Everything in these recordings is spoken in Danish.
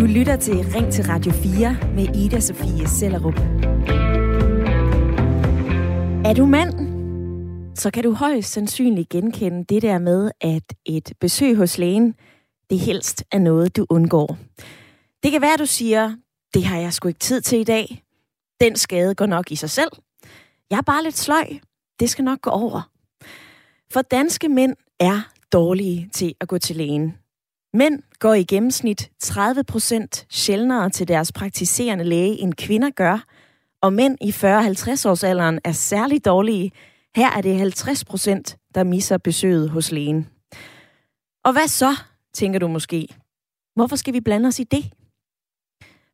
Du lytter til Ring til Radio 4 med Ida Sofie Sellerup. Er du mand, så kan du højst sandsynligt genkende det der med, at et besøg hos lægen, det helst er noget, du undgår. Det kan være, at du siger, det har jeg sgu ikke tid til i dag. Den skade går nok i sig selv. Jeg er bare lidt sløj. Det skal nok gå over. For danske mænd er dårlige til at gå til lægen. Mænd går i gennemsnit 30 procent sjældnere til deres praktiserende læge, end kvinder gør, og mænd i 40-50 års alderen er særligt dårlige. Her er det 50 procent, der misser besøget hos lægen. Og hvad så, tænker du måske? Hvorfor skal vi blande os i det?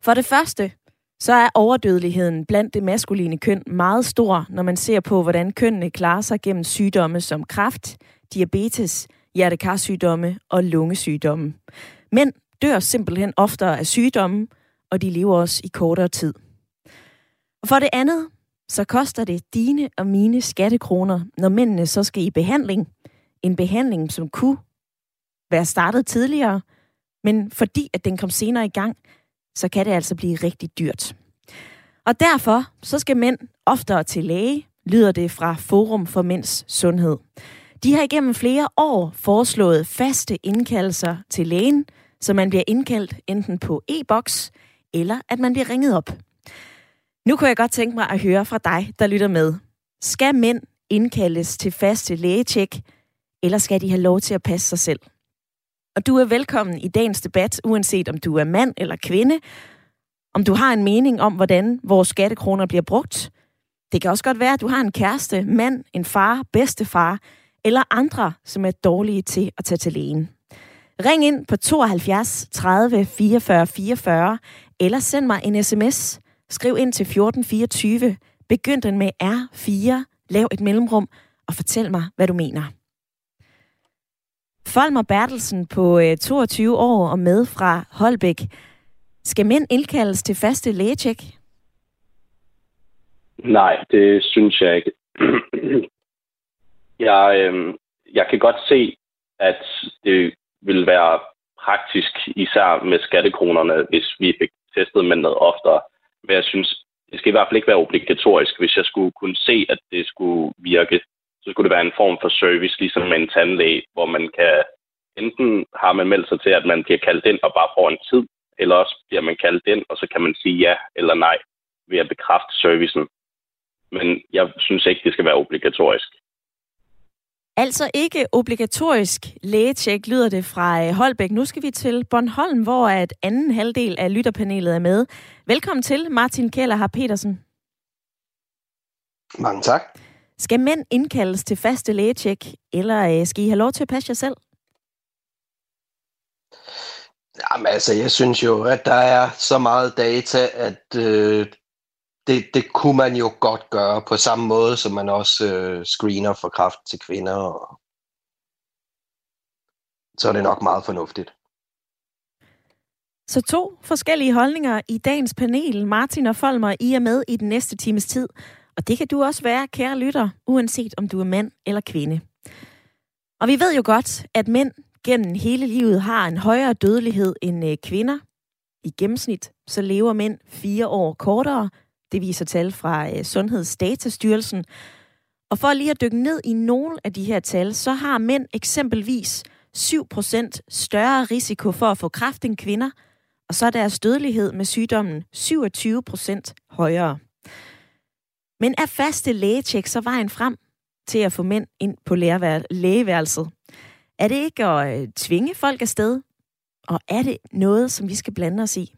For det første, så er overdødeligheden blandt det maskuline køn meget stor, når man ser på, hvordan kønnene klarer sig gennem sygdomme som kræft, diabetes, hjertekarsygdomme og lungesygdomme. Mænd dør simpelthen oftere af sygdomme, og de lever også i kortere tid. Og for det andet, så koster det dine og mine skattekroner, når mændene så skal i behandling. En behandling, som kunne være startet tidligere, men fordi at den kom senere i gang, så kan det altså blive rigtig dyrt. Og derfor så skal mænd oftere til læge, lyder det fra Forum for Mænds Sundhed. De har igennem flere år foreslået faste indkaldelser til lægen, så man bliver indkaldt enten på e-boks, eller at man bliver ringet op. Nu kunne jeg godt tænke mig at høre fra dig, der lytter med. Skal mænd indkaldes til faste lægetjek, eller skal de have lov til at passe sig selv? Og du er velkommen i dagens debat, uanset om du er mand eller kvinde, om du har en mening om, hvordan vores skattekroner bliver brugt. Det kan også godt være, at du har en kæreste, mand, en far, bedstefar, eller andre, som er dårlige til at tage til lægen. Ring ind på 72 30 44 44, eller send mig en sms. Skriv ind til 1424. Begynd den med R4. Lav et mellemrum og fortæl mig, hvad du mener. Folmer Bertelsen på 22 øh, år og med fra Holbæk. Skal mænd indkaldes til faste lægetjek? Nej, det synes jeg ikke. jeg, øh, jeg kan godt se, at det vil være praktisk, især med skattekronerne, hvis vi fik testet noget oftere. Men jeg synes, det skal i hvert fald ikke være obligatorisk. Hvis jeg skulle kunne se, at det skulle virke, så skulle det være en form for service, ligesom med en tandlæge, hvor man kan enten har man meldt sig til, at man bliver kaldt ind og bare får en tid, eller også bliver man kaldt ind, og så kan man sige ja eller nej ved at bekræfte servicen. Men jeg synes ikke, det skal være obligatorisk. Altså ikke obligatorisk lægetjek, lyder det fra øh, Holbæk. Nu skal vi til Bornholm, hvor at anden halvdel af lytterpanelet er med. Velkommen til, Martin Keller har Petersen. Mange tak. Skal mænd indkaldes til faste lægetjek, eller øh, skal I have lov til at passe jer selv? Jamen altså, jeg synes jo, at der er så meget data, at øh, det, det kunne man jo godt gøre på samme måde, som man også øh, screener for kraft til kvinder. Og... Så er det nok meget fornuftigt. Så to forskellige holdninger i dagens panel. Martin og Folmer, I er med i den næste times tid. Og det kan du også være, kære lytter, uanset om du er mand eller kvinde. Og vi ved jo godt, at mænd gennem hele livet har en højere dødelighed end øh, kvinder. I gennemsnit så lever mænd fire år kortere. Det viser tal fra øh, Sundhedsdatastyrelsen. Og for lige at dykke ned i nogle af de her tal, så har mænd eksempelvis 7% større risiko for at få kræft end kvinder, og så er deres dødelighed med sygdommen 27% højere. Men er faste lægetjek så vejen frem til at få mænd ind på lægeværelset? Er det ikke at øh, tvinge folk afsted? Og er det noget, som vi skal blande os i?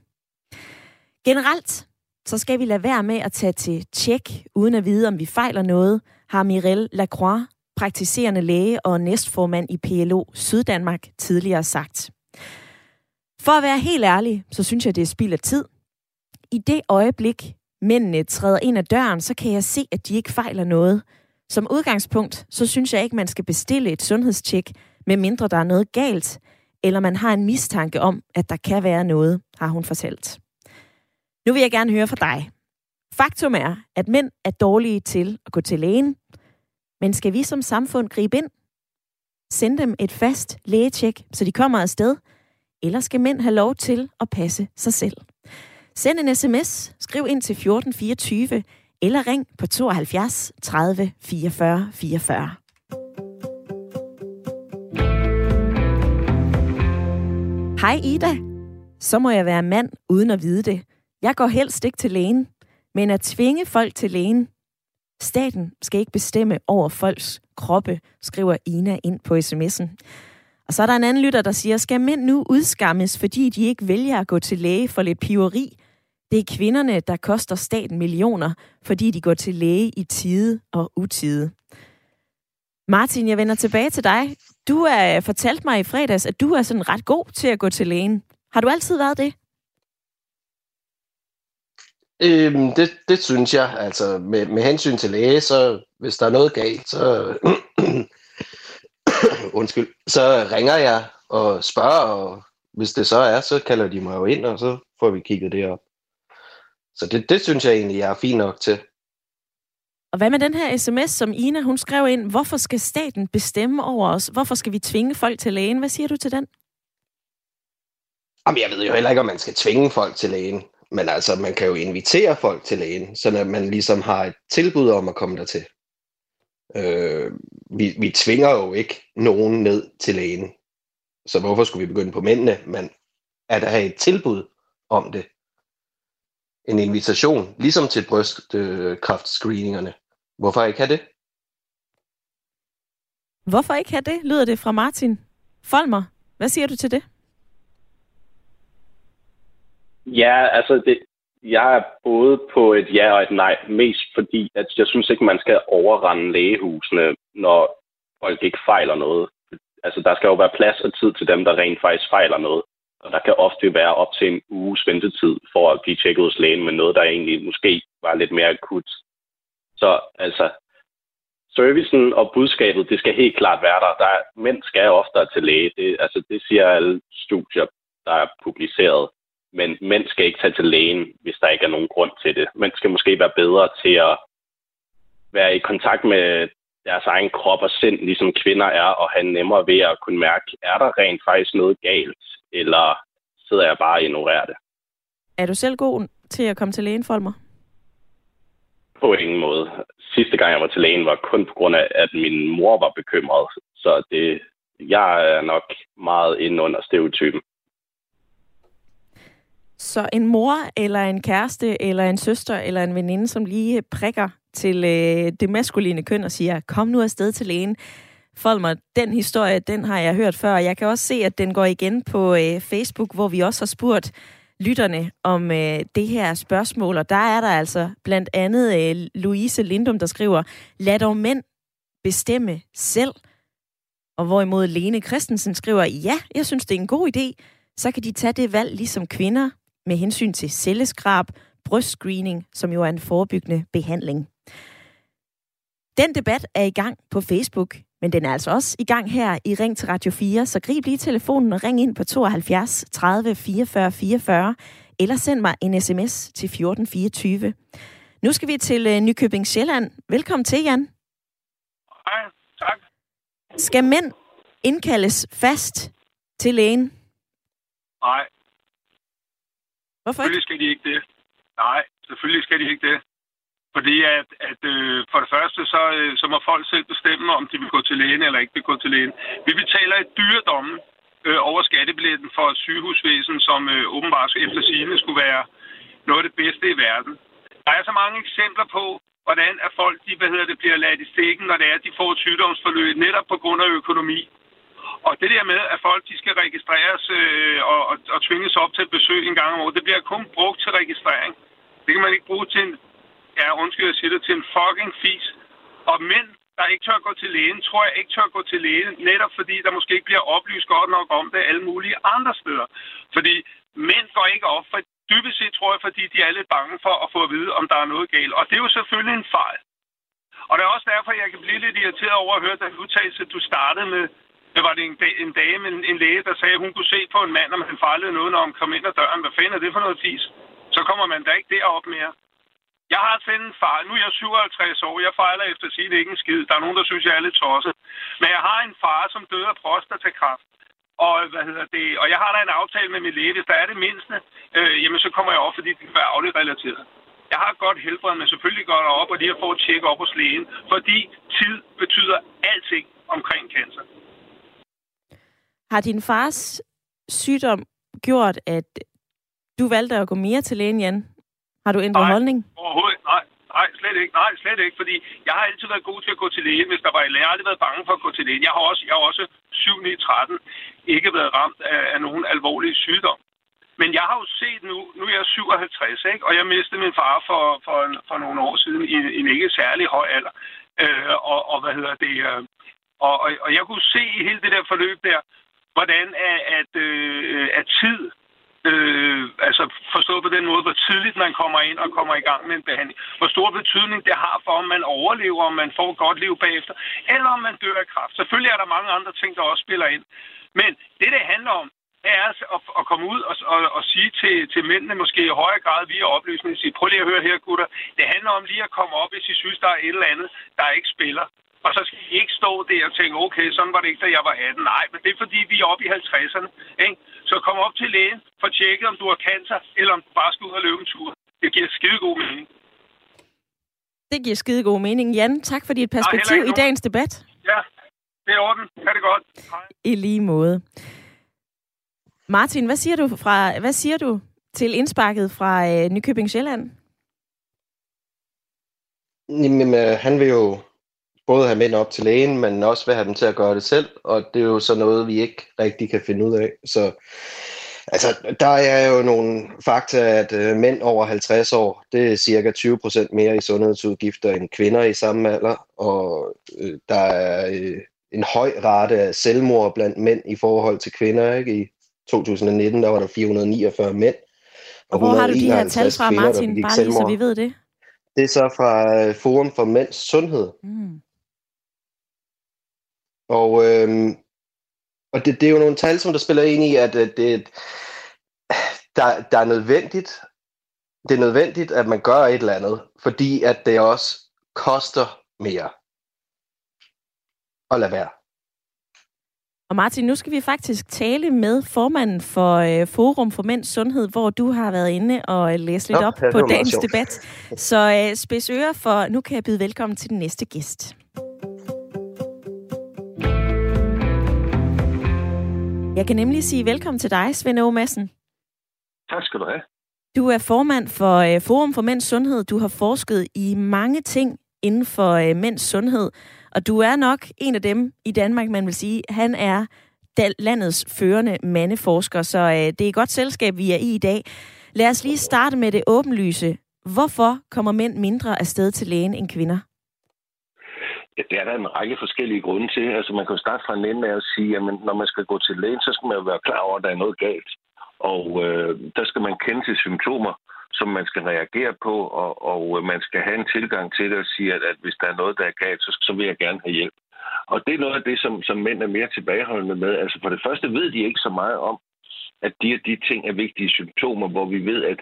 Generelt, så skal vi lade være med at tage til tjek, uden at vide, om vi fejler noget, har Mirelle Lacroix, praktiserende læge og næstformand i PLO Syddanmark, tidligere sagt. For at være helt ærlig, så synes jeg, det er spild af tid. I det øjeblik, mændene træder ind ad døren, så kan jeg se, at de ikke fejler noget. Som udgangspunkt, så synes jeg ikke, man skal bestille et sundhedstjek, medmindre der er noget galt, eller man har en mistanke om, at der kan være noget, har hun fortalt. Nu vil jeg gerne høre fra dig. Faktum er, at mænd er dårlige til at gå til lægen, men skal vi som samfund gribe ind? Send dem et fast lægetjek, så de kommer afsted? eller skal mænd have lov til at passe sig selv? Send en sms, skriv ind til 1424, eller ring på 72 30 44 44. Hej Ida. Så må jeg være mand uden at vide det. Jeg går helst ikke til lægen, men at tvinge folk til lægen. Staten skal ikke bestemme over folks kroppe, skriver Ina ind på sms'en. Og så er der en anden lytter, der siger, skal mænd nu udskammes, fordi de ikke vælger at gå til læge for lidt piveri? Det er kvinderne, der koster staten millioner, fordi de går til læge i tide og utide. Martin, jeg vender tilbage til dig. Du øh, har fortalt mig i fredags, at du er sådan ret god til at gå til lægen. Har du altid været det? Øhm, det, det synes jeg. Altså, med, med hensyn til læge, så hvis der er noget galt, så, undskyld, så ringer jeg og spørger, og hvis det så er, så kalder de mig jo ind, og så får vi kigget det op. Så det, det synes jeg egentlig, jeg er fint nok til. Og hvad med den her sms, som Ina hun skrev ind? Hvorfor skal staten bestemme over os? Hvorfor skal vi tvinge folk til lægen? Hvad siger du til den? Jamen, jeg ved jo heller ikke, om man skal tvinge folk til lægen. Men altså, man kan jo invitere folk til lægen, så man ligesom har et tilbud om at komme dertil. Øh, vi, vi tvinger jo ikke nogen ned til lægen. Så hvorfor skulle vi begynde på mændene? Men at der have et tilbud om det. En invitation, ligesom til brystkræftscreeningerne. Hvorfor ikke have det? Hvorfor ikke have det, lyder det fra Martin. Folmer, hvad siger du til det? Ja, altså det, jeg er både på et ja og et nej, mest fordi, at jeg synes ikke, man skal overrende lægehusene, når folk ikke fejler noget. Altså, der skal jo være plads og tid til dem, der rent faktisk fejler noget. Og der kan ofte være op til en uges ventetid for at blive tjekket hos lægen med noget, der egentlig måske var lidt mere akut. Så altså, servicen og budskabet, det skal helt klart være der. der er, mænd skal oftere til læge. Det, altså, det siger alle studier, der er publiceret. Men mænd skal ikke tage til lægen, hvis der ikke er nogen grund til det. Mænd skal måske være bedre til at være i kontakt med deres egen krop og sind, ligesom kvinder er, og have nemmere ved at kunne mærke, er der rent faktisk noget galt, eller sidder jeg bare og ignorerer det. Er du selv god til at komme til lægen, Folmer? På ingen måde. Sidste gang jeg var til lægen var kun på grund af, at min mor var bekymret. Så det, jeg er nok meget inde under stereotypen. Så en mor, eller en kæreste, eller en søster, eller en veninde, som lige prikker til øh, det maskuline køn og siger, kom nu afsted til lægen. Folmer, den historie, den har jeg hørt før. Jeg kan også se, at den går igen på øh, Facebook, hvor vi også har spurgt lytterne om øh, det her spørgsmål. Og der er der altså blandt andet øh, Louise Lindum, der skriver, lad dog mænd bestemme selv. Og hvorimod Lene Christensen skriver, ja, jeg synes, det er en god idé. Så kan de tage det valg ligesom kvinder med hensyn til celleskrab, brystscreening, som jo er en forebyggende behandling. Den debat er i gang på Facebook, men den er altså også i gang her i Ring til Radio 4, så grib lige telefonen og ring ind på 72 30 44 44, eller send mig en sms til 1424. Nu skal vi til uh, Nykøbing Sjælland. Velkommen til, Jan. Hej, tak. Skal mænd indkaldes fast til lægen? Nej, Hvorfor selvfølgelig skal de ikke det. Nej, selvfølgelig skal de ikke det. Fordi at, at øh, for det første, så, øh, så må folk selv bestemme, om de vil gå til lægen eller ikke vil gå til lægen. Vi betaler et dyredomme øh, over skattebilletten for et sygehusvæsen, som øh, åbenbart efter sigende skulle være noget af det bedste i verden. Der er så mange eksempler på, hvordan at folk de, hvad hedder det, bliver ladt i stikken, når det er, at de får et sygdomsforløb, netop på grund af økonomi. Og det der med, at folk de skal registreres øh, og, og, og tvinges op til besøg en gang om året, det bliver kun brugt til registrering. Det kan man ikke bruge til en, ja, undskyld, jeg siger det, til en fucking fis. Og mænd, der ikke tør gå til lægen, tror jeg ikke tør gå til lægen, netop fordi der måske ikke bliver oplyst godt nok om det alle mulige andre steder. Fordi mænd går ikke op, for dybest set tror jeg, fordi de er lidt bange for at få at vide, om der er noget galt. Og det er jo selvfølgelig en fejl. Og det er også derfor, jeg kan blive lidt irriteret over at høre den udtalelse, du startede med, det var det en, en dame, en, en læge, der sagde, at hun kunne se på en mand, om han fejlede noget, når han kom ind ad døren. Hvad fanden er det for noget fis? Så kommer man da ikke derop mere. Jeg har selv en far. Nu er jeg 57 år. Jeg fejler efter sin ikke en skid. Der er nogen, der synes, jeg er lidt tosset. Men jeg har en far, som døde af prostatakræft. Og, hvad hedder det, og jeg har da en aftale med min læge. Hvis der er det mindste, øh, jamen så kommer jeg op, fordi det kan være afligt relateret. Jeg har et godt helbred, men selvfølgelig går der op og lige at få et tjek op hos lægen, fordi tid betyder alting omkring cancer. Har din fars sygdom gjort, at du valgte at gå mere til lægen, Jan? Har du ændret nej, holdning? overhovedet nej. Nej, slet ikke. Nej, slet ikke. Fordi jeg har altid været god til at gå til lægen, hvis der var Jeg har aldrig været bange for at gå til lægen. Jeg har også, jeg har også 7 9, 13 ikke været ramt af, af nogen alvorlige sygdom. Men jeg har jo set nu, nu er jeg 57, ikke? og jeg mistede min far for, for, for nogle år siden i, i en ikke særlig høj alder. Øh, og, og hvad hedder det? Øh, og, og, og jeg kunne se i hele det der forløb der, hvordan at, at, øh, at tid Øh, altså forstået på den måde, hvor tidligt man kommer ind og kommer i gang med en behandling. Hvor stor betydning det har for, om man overlever, om man får et godt liv bagefter, eller om man dør af kræft. Selvfølgelig er der mange andre ting, der også spiller ind. Men det, det handler om, er altså at, at komme ud og, og, og sige til, til mændene, måske i højere grad via oplysning, sige, prøv lige at høre her, gutter. Det handler om lige at komme op, hvis I synes, der er et eller andet, der ikke spiller. Og så skal ikke stå der og tænke, okay, sådan var det ikke, da jeg var 18. Nej, men det er fordi, vi er oppe i 50'erne. Ikke? Så kom op til lægen, for tjekke, om du har cancer, eller om du bare skal ud og løbe en tur. Det giver skide god mening. Det giver skide god mening. Jan, tak for dit perspektiv i dagens debat. Ja, det er orden. Ha' det godt. Hej. I lige måde. Martin, hvad siger du, fra, hvad siger du til indsparket fra øh, Nykøbing Sjælland? Jamen, øh, han vil jo både have mænd op til lægen, men også vil have dem til at gøre det selv, og det er jo så noget, vi ikke rigtig kan finde ud af. Så altså, der er jo nogle fakta, at øh, mænd over 50 år, det er cirka 20 procent mere i sundhedsudgifter end kvinder i samme alder, og øh, der er øh, en høj rate af selvmord blandt mænd i forhold til kvinder. Ikke? I 2019 der var der 449 mænd. Og, og hvor har du de her tal fra, Martin? Bare lige så vi ved det. Det er så fra øh, Forum for Mænds Sundhed. Mm. Og, øh, og det, det er jo nogle tal, som der spiller ind i, at, at det, der, der er nødvendigt, det er nødvendigt, at man gør et eller andet, fordi at det også koster mere at lade være. Og Martin, nu skal vi faktisk tale med formanden for øh, Forum for Mænds Sundhed, hvor du har været inde og læst lidt Nå, op på dagens debat. Så øh, spids ører, for nu kan jeg byde velkommen til den næste gæst. Jeg kan nemlig sige velkommen til dig, Svend Aage Madsen. Tak skal du have. Du er formand for øh, Forum for Mænds Sundhed. Du har forsket i mange ting inden for øh, mænds sundhed. Og du er nok en af dem i Danmark, man vil sige, han er landets førende mandeforsker, så øh, det er et godt selskab, vi er i i dag. Lad os lige starte med det åbenlyse. Hvorfor kommer mænd mindre afsted til lægen end kvinder? Ja, det er der en række forskellige grunde til. Altså, man kan jo starte fra en ende af at sige, at når man skal gå til lægen, så skal man jo være klar over, at der er noget galt. Og øh, der skal man kende til symptomer, som man skal reagere på, og, og øh, man skal have en tilgang til det og sige, at, at hvis der er noget, der er galt, så, så vil jeg gerne have hjælp. Og det er noget af det, som, som mænd er mere tilbageholdende med. Altså for det første ved de ikke så meget om, at de og de ting er vigtige symptomer, hvor vi ved, at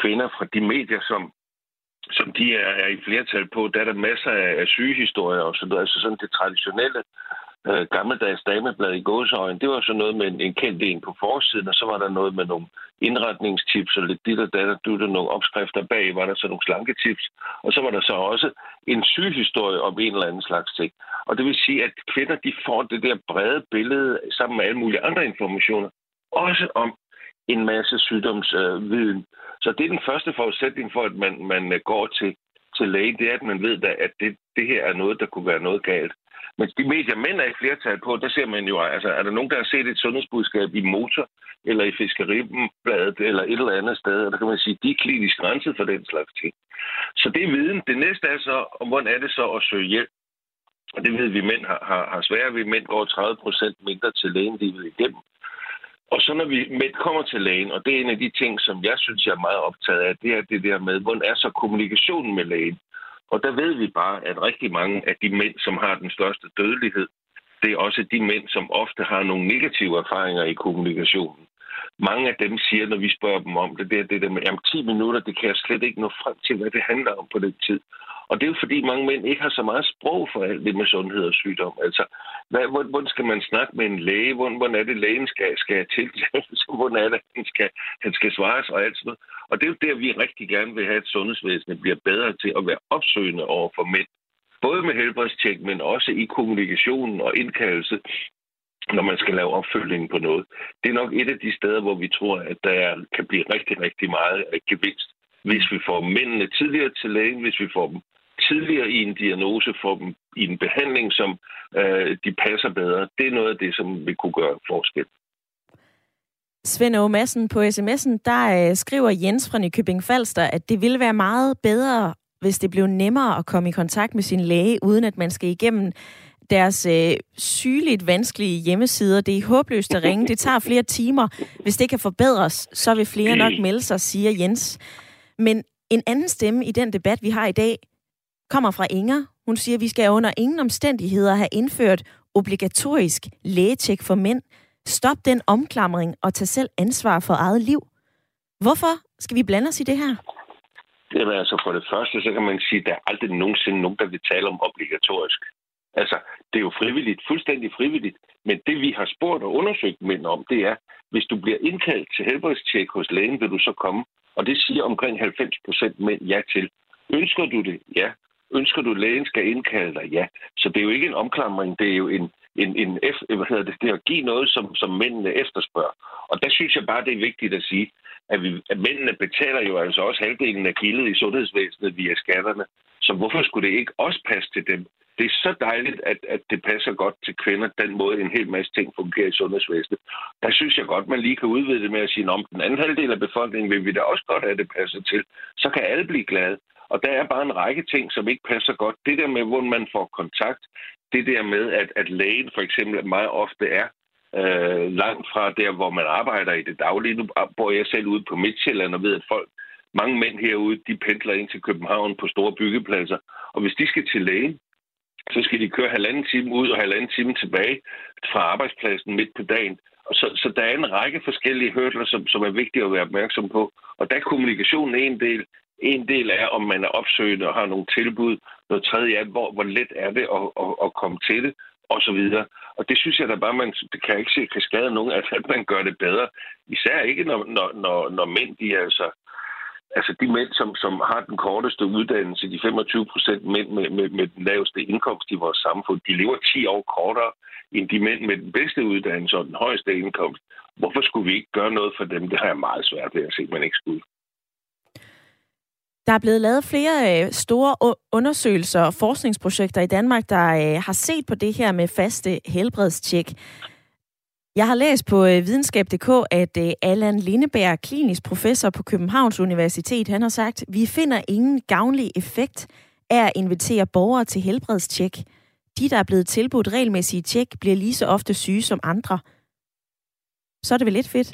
kvinder fra de medier, som som de er, er i flertal på, der er der masser af, af sygehistorier og sådan noget. Altså sådan det traditionelle øh, gammeldags dameblad i gåseøjen, det var så noget med en, en kendt en på forsiden, og så var der noget med nogle indretningstips og lidt dit og dat, og der nogle opskrifter bag, var der så nogle slanketips, og så var der så også en sygehistorie om en eller anden slags ting. Og det vil sige, at kvinder de får det der brede billede sammen med alle mulige andre informationer, også om en masse sygdomsviden. Øh, så det er den første forudsætning for, at man, man øh, går til, til læge, det er, at man ved, at det, det her er noget, der kunne være noget galt. Men de medier, mænd er i flertal på, der ser man jo, altså er der nogen, der har set et sundhedsbudskab i motor, eller i fiskeribladet, eller et eller andet sted, og der kan man sige, de er klinisk renset for den slags ting. Så det er viden. Det næste er så, om hvordan er det så at søge hjælp? Og det ved vi, mænd har, har, har svært ved. Mænd går 30 procent mindre til lægen livet igennem. Og så når vi med kommer til lægen, og det er en af de ting, som jeg synes, jeg er meget optaget af, det er det der med, hvordan er så kommunikationen med lægen? Og der ved vi bare, at rigtig mange af de mænd, som har den største dødelighed, det er også de mænd, som ofte har nogle negative erfaringer i kommunikationen. Mange af dem siger, når vi spørger dem om det, det er det der med, jamen 10 minutter, det kan jeg slet ikke nå frem til, hvad det handler om på den tid. Og det er jo fordi mange mænd ikke har så meget sprog for alt det med sundhed og sygdom. Altså, hvad, hvordan skal man snakke med en læge? Hvordan, hvordan er det, lægen skal, skal til? hvordan er det, han skal, han skal svares og alt sådan noget. Og det er jo der, vi rigtig gerne vil have, at sundhedsvæsenet bliver bedre til at være opsøgende over for mænd. Både med helbredstjek, men også i kommunikationen og indkaldelse når man skal lave opfølgning på noget. Det er nok et af de steder, hvor vi tror, at der kan blive rigtig, rigtig meget gevinst. Hvis vi får mændene tidligere til lægen, hvis vi får dem tidligere i en diagnose, får dem i en behandling, som øh, de passer bedre, det er noget af det, som vi kunne gøre forskel. Svend Aage Madsen på sms'en, der øh, skriver Jens fra Nykøbing Falster, at det ville være meget bedre, hvis det blev nemmere at komme i kontakt med sin læge, uden at man skal igennem deres øh, sygeligt vanskelige hjemmesider. Det er håbløst at ringe. Det tager flere timer. Hvis det kan forbedres, så vil flere nok melde sig, siger Jens. Men en anden stemme i den debat, vi har i dag, kommer fra Inger. Hun siger, at vi skal under ingen omstændigheder have indført obligatorisk lægetjek for mænd. Stop den omklamring og tag selv ansvar for eget liv. Hvorfor skal vi blande os i det her? Det er altså for det første, så kan man sige, at der er aldrig nogensinde nogen, der vil tale om obligatorisk. Altså, det er jo frivilligt, fuldstændig frivilligt. Men det, vi har spurgt og undersøgt mænd om, det er, hvis du bliver indkaldt til helbredstjek hos lægen, vil du så komme? Og det siger omkring 90 procent mænd ja til. Ønsker du det? Ja. Ønsker du, at lægen skal indkalde dig? Ja. Så det er jo ikke en omklamring, det er jo en, en, en F, øh, hvad hedder det, det er at give noget, som, som mændene efterspørger. Og der synes jeg bare, det er vigtigt at sige, at, vi, at mændene betaler jo altså også halvdelen af gildet i sundhedsvæsenet via skatterne. Så hvorfor skulle det ikke også passe til dem? det er så dejligt, at, at det passer godt til kvinder, den måde en hel masse ting fungerer i sundhedsvæsenet. Der synes jeg godt, man lige kan udvide det med at sige, om den anden halvdel af befolkningen vil vi da også godt have, at det passer til. Så kan alle blive glade. Og der er bare en række ting, som ikke passer godt. Det der med, hvor man får kontakt, det der med, at, at lægen for eksempel meget ofte er øh, langt fra der, hvor man arbejder i det daglige. Nu bor jeg selv ude på Midtjylland og ved, at folk, mange mænd herude, de pendler ind til København på store byggepladser. Og hvis de skal til lægen, så skal de køre halvanden time ud og halvanden time tilbage fra arbejdspladsen midt på dagen. Og så, så der er en række forskellige hørtler, som, som er vigtige at være opmærksom på. Og der er kommunikationen en del. En del er, om man er opsøgende og har nogle tilbud. Noget tredje er, hvor, hvor let er det at, at, at komme til det, og så videre. Og det synes jeg da bare, man det kan ikke se, kan skade nogen, at, at man gør det bedre. Især ikke, når, når, når, når mænd de er altså altså de mænd, som, som har den korteste uddannelse, de 25 procent mænd med, med, med den laveste indkomst i vores samfund, de lever 10 år kortere end de mænd med den bedste uddannelse og den højeste indkomst. Hvorfor skulle vi ikke gøre noget for dem? Det har jeg meget svært ved at se, man ikke skulle. Der er blevet lavet flere øh, store undersøgelser og forskningsprojekter i Danmark, der øh, har set på det her med faste helbredstjek. Jeg har læst på øh, videnskab.dk, at Allan Lindeberg, klinisk professor på Københavns Universitet, han har sagt, vi finder ingen gavnlig effekt af at invitere borgere til helbredstjek. De, der er blevet tilbudt regelmæssige tjek, bliver lige så ofte syge som andre. Så er det vel lidt fedt?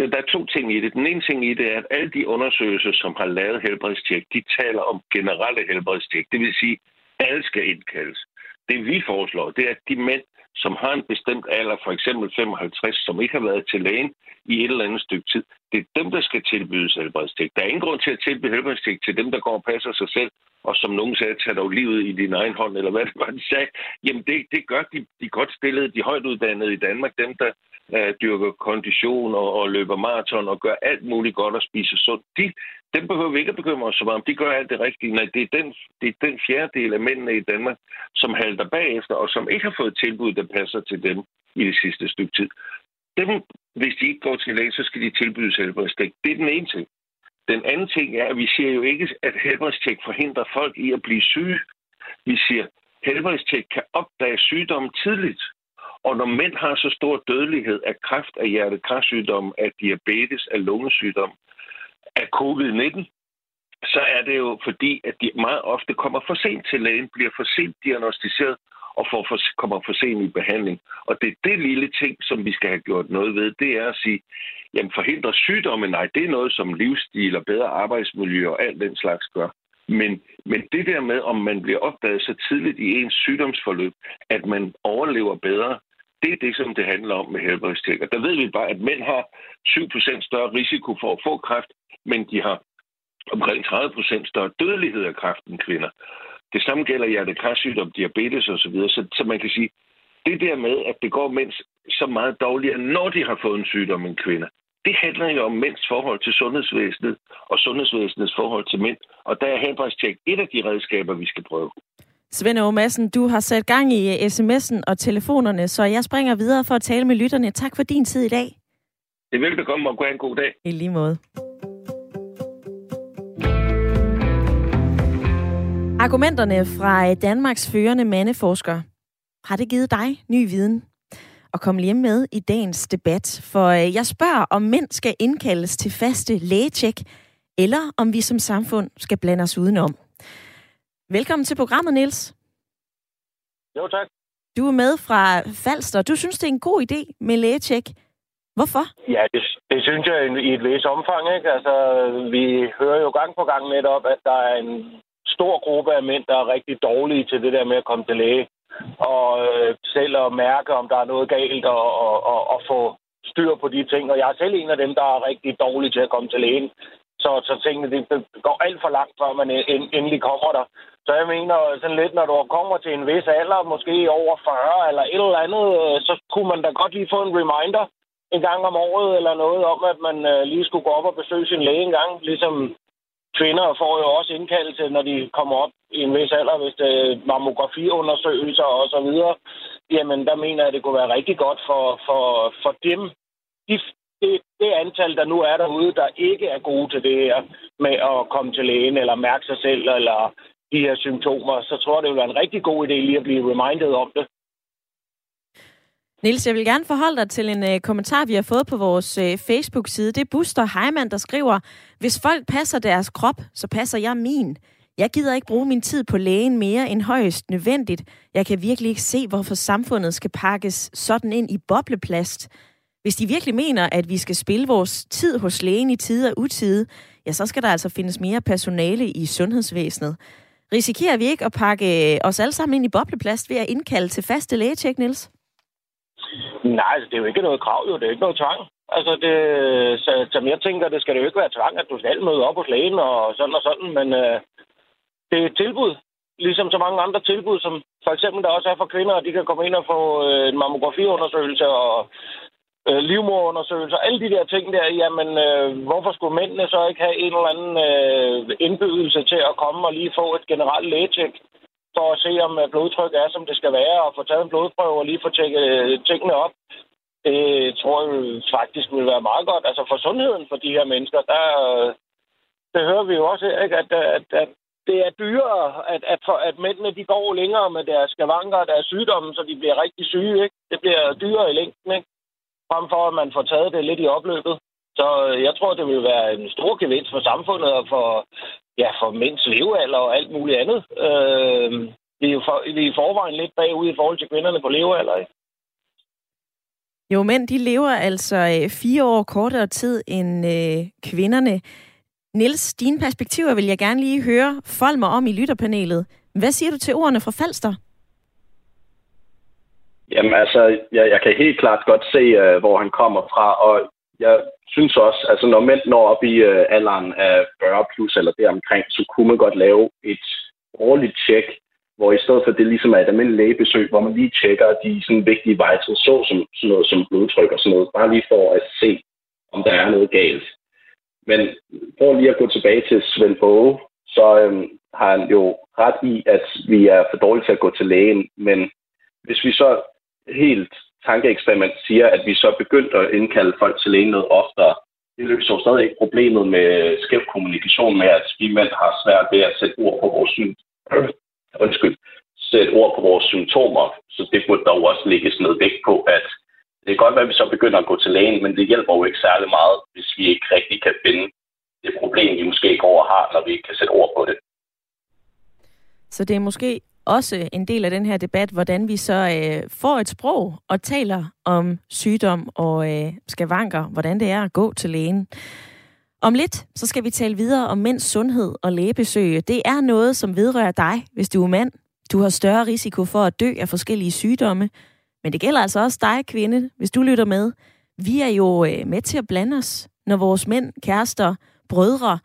Ja, der er to ting i det. Den ene ting i det er, at alle de undersøgelser, som har lavet helbredstjek, de taler om generelle helbredstjek. Det vil sige, at alle skal indkaldes. Det vi foreslår, det er, at de mænd, som har en bestemt alder, for eksempel 55, som ikke har været til lægen i et eller andet stykke tid, det er dem, der skal tilbydes helbredstjek. Der er ingen grund til at tilbyde helbredstjek til dem, der går og passer sig selv, og som nogen sagde, tager dog livet i din egen hånd, eller hvad det var, de sagde. Jamen, det, det gør de, de godt stillede, de højt uddannede i Danmark, dem, der øh, dyrker kondition og, og løber maraton og gør alt muligt godt og spiser sundt. De, dem behøver vi ikke at bekymre os om. De gør alt det rigtige. Nej, det er den, det er den fjerdedel af mændene i Danmark, som halter bagefter, og som ikke har fået tilbud, der passer til dem i det sidste stykke tid. Dem, hvis de ikke går til læge, så skal de tilbydes helbredstjek. Det er den ene ting. Den anden ting er, at vi siger jo ikke, at helbredstjek forhindrer folk i at blive syge. Vi siger, at helbredstjek kan opdage sygdomme tidligt. Og når mænd har så stor dødelighed af kræft, af hjertekarsygdom, af diabetes, af lungesygdom, af covid-19, så er det jo fordi, at de meget ofte kommer for sent til lægen, bliver for sent diagnostiseret og får for, kommer for sent i behandling. Og det er det lille ting, som vi skal have gjort noget ved, det er at sige, jamen forhindre sygdomme, nej, det er noget som livsstil og bedre arbejdsmiljø og alt den slags gør. Men, men det der med, om man bliver opdaget så tidligt i ens sygdomsforløb, at man overlever bedre, det er det, som det handler om med helbredstjek. Og der ved vi bare, at mænd har 7% større risiko for at få kræft, men de har omkring 30% større dødelighed af kræft end kvinder. Det samme gælder hjertekarsygdom, diabetes osv. Så, så man kan sige, det der med, at det går mænd så meget dårligere, når de har fået en sygdom end kvinder, det handler jo om mænds forhold til sundhedsvæsenet og sundhedsvæsenets forhold til mænd. Og der er helbredstjek et af de redskaber, vi skal prøve. Svend Aage Madsen, du har sat gang i sms'en og telefonerne, så jeg springer videre for at tale med lytterne. Tak for din tid i dag. Det er velbekomme og gå have en god dag. I lige måde. Argumenterne fra Danmarks førende mandeforsker, har det givet dig ny viden? Og kom lige med i dagens debat, for øh, jeg spørger, om mænd skal indkaldes til faste lægetjek, eller om vi som samfund skal blande os udenom. Velkommen til programmet, Niels. Jo, tak. Du er med fra Falster. Du synes, det er en god idé med lægetjek. Hvorfor? Ja, det, det synes jeg i et vis omfang. Ikke? Altså, vi hører jo gang på gang netop, at der er en stor gruppe af mænd, der er rigtig dårlige til det der med at komme til læge. Og øh, selv at mærke, om der er noget galt, og, og, og, og få styr på de ting. Og jeg er selv en af dem, der er rigtig dårlig til at komme til lægen. Så, så tingene det, det går alt for langt, før man endelig kommer der. Så jeg mener øh, sådan lidt, når du kommer til en vis alder, måske over 40 eller et eller andet, øh, så kunne man da godt lige få en reminder en gang om året eller noget om, at man øh, lige skulle gå op og besøge sin læge en gang. Ligesom kvinder får jo også indkaldelse, når de kommer op i en vis alder, hvis det er mammografiundersøgelser og så videre. Jamen, der mener jeg, at det kunne være rigtig godt for, for, for dem, de, det, det antal, der nu er derude, der ikke er gode til det her med at komme til lægen eller mærke sig selv eller de her symptomer, så tror jeg, det vil være en rigtig god idé lige at blive reminded om det. Nils, jeg vil gerne forholde dig til en øh, kommentar, vi har fået på vores øh, Facebook-side. Det er Buster Heimann, der skriver, hvis folk passer deres krop, så passer jeg min. Jeg gider ikke bruge min tid på lægen mere end højst nødvendigt. Jeg kan virkelig ikke se, hvorfor samfundet skal pakkes sådan ind i bobleplast. Hvis de virkelig mener, at vi skal spille vores tid hos lægen i tid og utide, ja, så skal der altså findes mere personale i sundhedsvæsenet. Risikerer vi ikke at pakke øh, os alle sammen ind i bobleplast ved at indkalde til faste lægetjek, Niels? Nej, altså, det er jo ikke noget krav, jo. Det er ikke noget tvang. Altså, det, så, som jeg tænker, det skal det jo ikke være tvang, at du skal møde op hos lægen og sådan og sådan, men øh, det er et tilbud, ligesom så mange andre tilbud, som for eksempel der også er for kvinder, at de kan komme ind og få øh, en mammografiundersøgelse og øh, livmorundersøgelser, alle de der ting der, jamen øh, hvorfor skulle mændene så ikke have en eller anden øh, indbydelse til at komme og lige få et generelt lægetjek? for at se, om øh, blodtryk er, som det skal være, og få taget en blodprøve og lige få tjekket øh, tingene op. Det tror jeg faktisk vil være meget godt. Altså for sundheden for de her mennesker, der, øh, det hører vi jo også, ikke? At, øh, at, at det er dyrere, at, at, for, at mændene de går længere med deres skavanker og deres sygdomme, så de bliver rigtig syge. Ikke? Det bliver dyrere i længden, ikke? Frem for at man får taget det lidt i opløbet. Så øh, jeg tror, det vil være en stor gevinst for samfundet og for ja, for mænds levealder og alt muligt andet. Øh, vi, er jo for, vi er i forvejen lidt bagud i forhold til kvinderne på levealder, ikke? Jo, mænd de lever altså øh, fire år kortere tid end øh, kvinderne. Nils, dine perspektiver vil jeg gerne lige høre Fold mig om i lytterpanelet. Hvad siger du til ordene fra Falster? Jamen altså, jeg, jeg kan helt klart godt se, uh, hvor han kommer fra, og jeg synes også, altså når mænd når op i uh, alderen af 40 plus eller deromkring, så kunne man godt lave et årligt tjek, hvor i stedet for det ligesom er et almindeligt lægebesøg, hvor man lige tjekker de sådan vigtige vitals, så som sådan noget som blodtryk og sådan noget, bare lige for at se, om der er noget galt. Men for lige at gå tilbage til Svend Åge, så øhm, har han jo ret i, at vi er for dårlige til at gå til lægen, men hvis vi så helt tankeeksperiment siger, at vi så begyndte at indkalde folk til lægen noget oftere, det løser jo stadig ikke problemet med skæv kommunikation med, at vi mænd har svært ved at sætte ord på vores syn. Undskyld, sætte ord på vores symptomer. Så det burde der også lægges noget vægt på, at det kan godt være, at vi så begynder at gå til lægen, men det hjælper jo ikke særlig meget, hvis vi ikke rigtig kan finde det problem, vi måske går og har, når vi ikke kan sætte ord på det. Så det er måske også en del af den her debat, hvordan vi så øh, får et sprog og taler om sygdom og øh, skavanker, hvordan det er at gå til lægen. Om lidt, så skal vi tale videre om mænds sundhed og lægebesøg. Det er noget, som vedrører dig, hvis du er mand. Du har større risiko for at dø af forskellige sygdomme. Men det gælder altså også dig, kvinde, hvis du lytter med. Vi er jo øh, med til at blande os, når vores mænd, kærester, brødre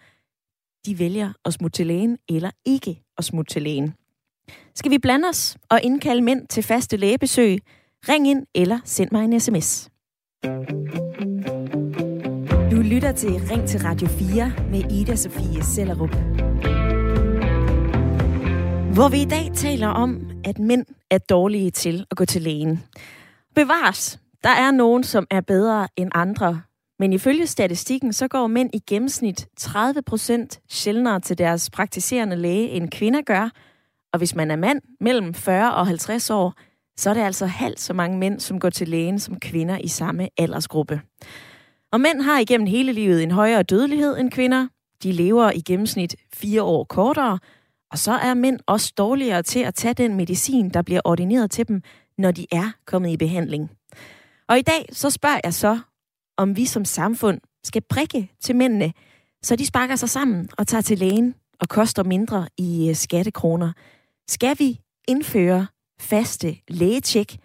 de vælger at smutte til lægen eller ikke at smutte til lægen. Skal vi blande os og indkalde mænd til faste lægebesøg? Ring ind eller send mig en sms. Du lytter til Ring til Radio 4 med Ida Sofie Sellerup. Hvor vi i dag taler om, at mænd er dårlige til at gå til lægen. Bevares, der er nogen, som er bedre end andre. Men ifølge statistikken, så går mænd i gennemsnit 30 procent sjældnere til deres praktiserende læge, end kvinder gør. Og hvis man er mand mellem 40 og 50 år, så er det altså halvt så mange mænd, som går til lægen som kvinder i samme aldersgruppe. Og mænd har igennem hele livet en højere dødelighed end kvinder. De lever i gennemsnit fire år kortere, og så er mænd også dårligere til at tage den medicin, der bliver ordineret til dem, når de er kommet i behandling. Og i dag så spørger jeg så, om vi som samfund skal prikke til mændene, så de sparker sig sammen og tager til lægen og koster mindre i øh, skattekroner. Skal vi indføre faste lægetjek,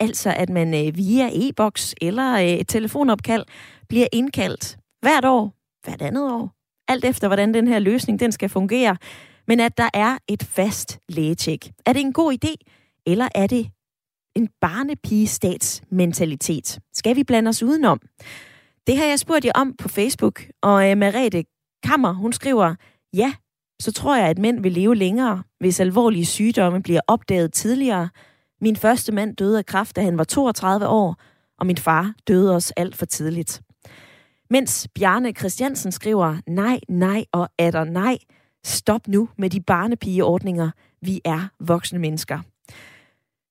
altså at man øh, via e-boks eller øh, et telefonopkald bliver indkaldt hvert år, hvert andet år, alt efter hvordan den her løsning den skal fungere, men at der er et fast lægetjek. Er det en god idé, eller er det en barnepige-statsmentalitet? Skal vi blande os udenom? Det har jeg spurgt jer om på Facebook, og øh, Merete Kammer, hun skriver, ja, så tror jeg, at mænd vil leve længere, hvis alvorlige sygdomme bliver opdaget tidligere. Min første mand døde af kræft, da han var 32 år, og min far døde også alt for tidligt. Mens Bjarne Christiansen skriver, nej, nej og er der nej. Stop nu med de barnepigeordninger. Vi er voksne mennesker.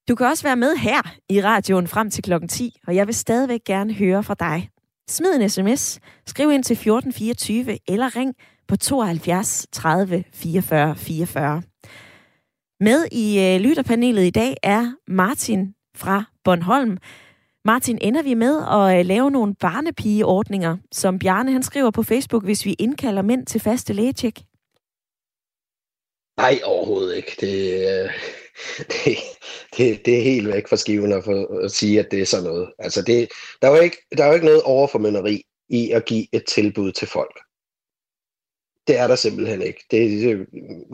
Du kan også være med her i radioen frem til klokken 10, og jeg vil stadigvæk gerne høre fra dig. Smid en sms, skriv ind til 1424 eller ring på 72 30 44 44. Med i øh, lytterpanelet i dag er Martin fra Bornholm. Martin, ender vi med at øh, lave nogle barnepigeordninger, som Bjarne han skriver på Facebook, hvis vi indkalder mænd til faste lægetjek? Nej, overhovedet ikke. Det, øh, det, det, det er helt væk fra skiven at, for, at sige, at det er sådan noget. Altså det, der, er jo ikke, der er jo ikke noget overformynderi i at give et tilbud til folk. Det er der simpelthen ikke. Det, det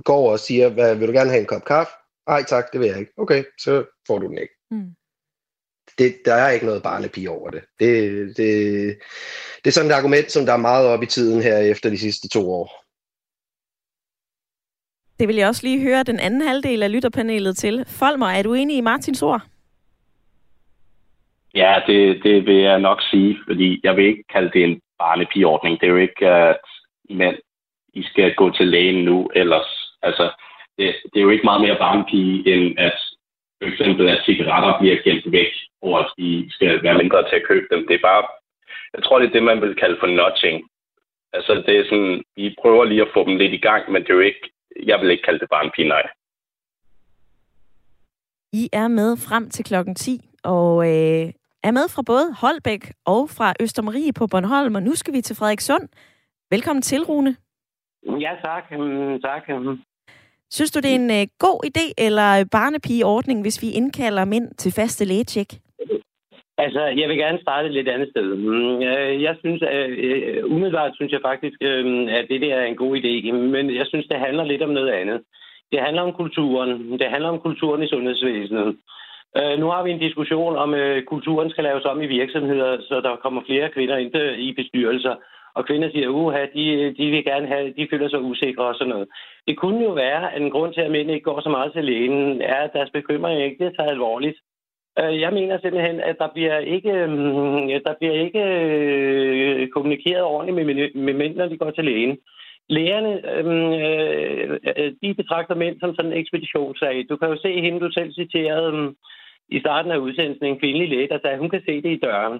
går og siger, hvad, vil du gerne have en kop kaffe? Nej tak, det vil jeg ikke. Okay, så får du den ikke. Mm. Det, der er ikke noget barnepige over det. Det, det. det er sådan et argument, som der er meget op i tiden her efter de sidste to år. Det vil jeg også lige høre den anden halvdel af lytterpanelet til. Folmer, er du enig i Martins ord? Ja, det, det vil jeg nok sige, fordi jeg vil ikke kalde det en barnepigeordning. Det er jo ikke, at mænd, i skal gå til lægen nu, ellers. Altså, det, det er jo ikke meget mere barnpige, end at for eksempel, at cigaretter bliver gemt væk, og at de skal være mindre til at købe dem. Det er bare, jeg tror, det er det, man vil kalde for notching. Altså, det er sådan, vi prøver lige at få dem lidt i gang, men det er jo ikke jeg vil ikke kalde det bare en pige, nej. I er med frem til klokken 10, og øh, er med fra både Holbæk og fra Østermarie på Bornholm, og nu skal vi til Frederikssund. Velkommen til, Rune. Ja, tak. Mm, tak. Mm. Synes du, det er en øh, god idé eller barnepigeordning, hvis vi indkalder mænd til faste lægetjek? Altså, jeg vil gerne starte et lidt andet sted. Mm, øh, jeg synes, at, øh, umiddelbart synes jeg faktisk, øh, at det der er en god idé, men jeg synes, det handler lidt om noget andet. Det handler om kulturen. Det handler om kulturen i sundhedsvæsenet. Nu har vi en diskussion om, at kulturen skal laves om i virksomheder, så der kommer flere kvinder ind i bestyrelser. Og kvinder siger, uha, de, de vil gerne have, de føler sig usikre og sådan noget. Det kunne jo være, at en grund til, at mænd ikke går så meget til lægen, er, at deres bekymring ikke er taget alvorligt. Øh, jeg mener simpelthen, at der bliver ikke, mm, der bliver ikke øh, kommunikeret ordentligt med, med mænd, når de går til lægen. Lægerne, øh, øh de betragter mænd som sådan en ekspeditionssag. Du kan jo se hende, du selv citerede mm, i starten af udsendelsen, en kvindelig læge, der sagde, at hun kan se det i døren.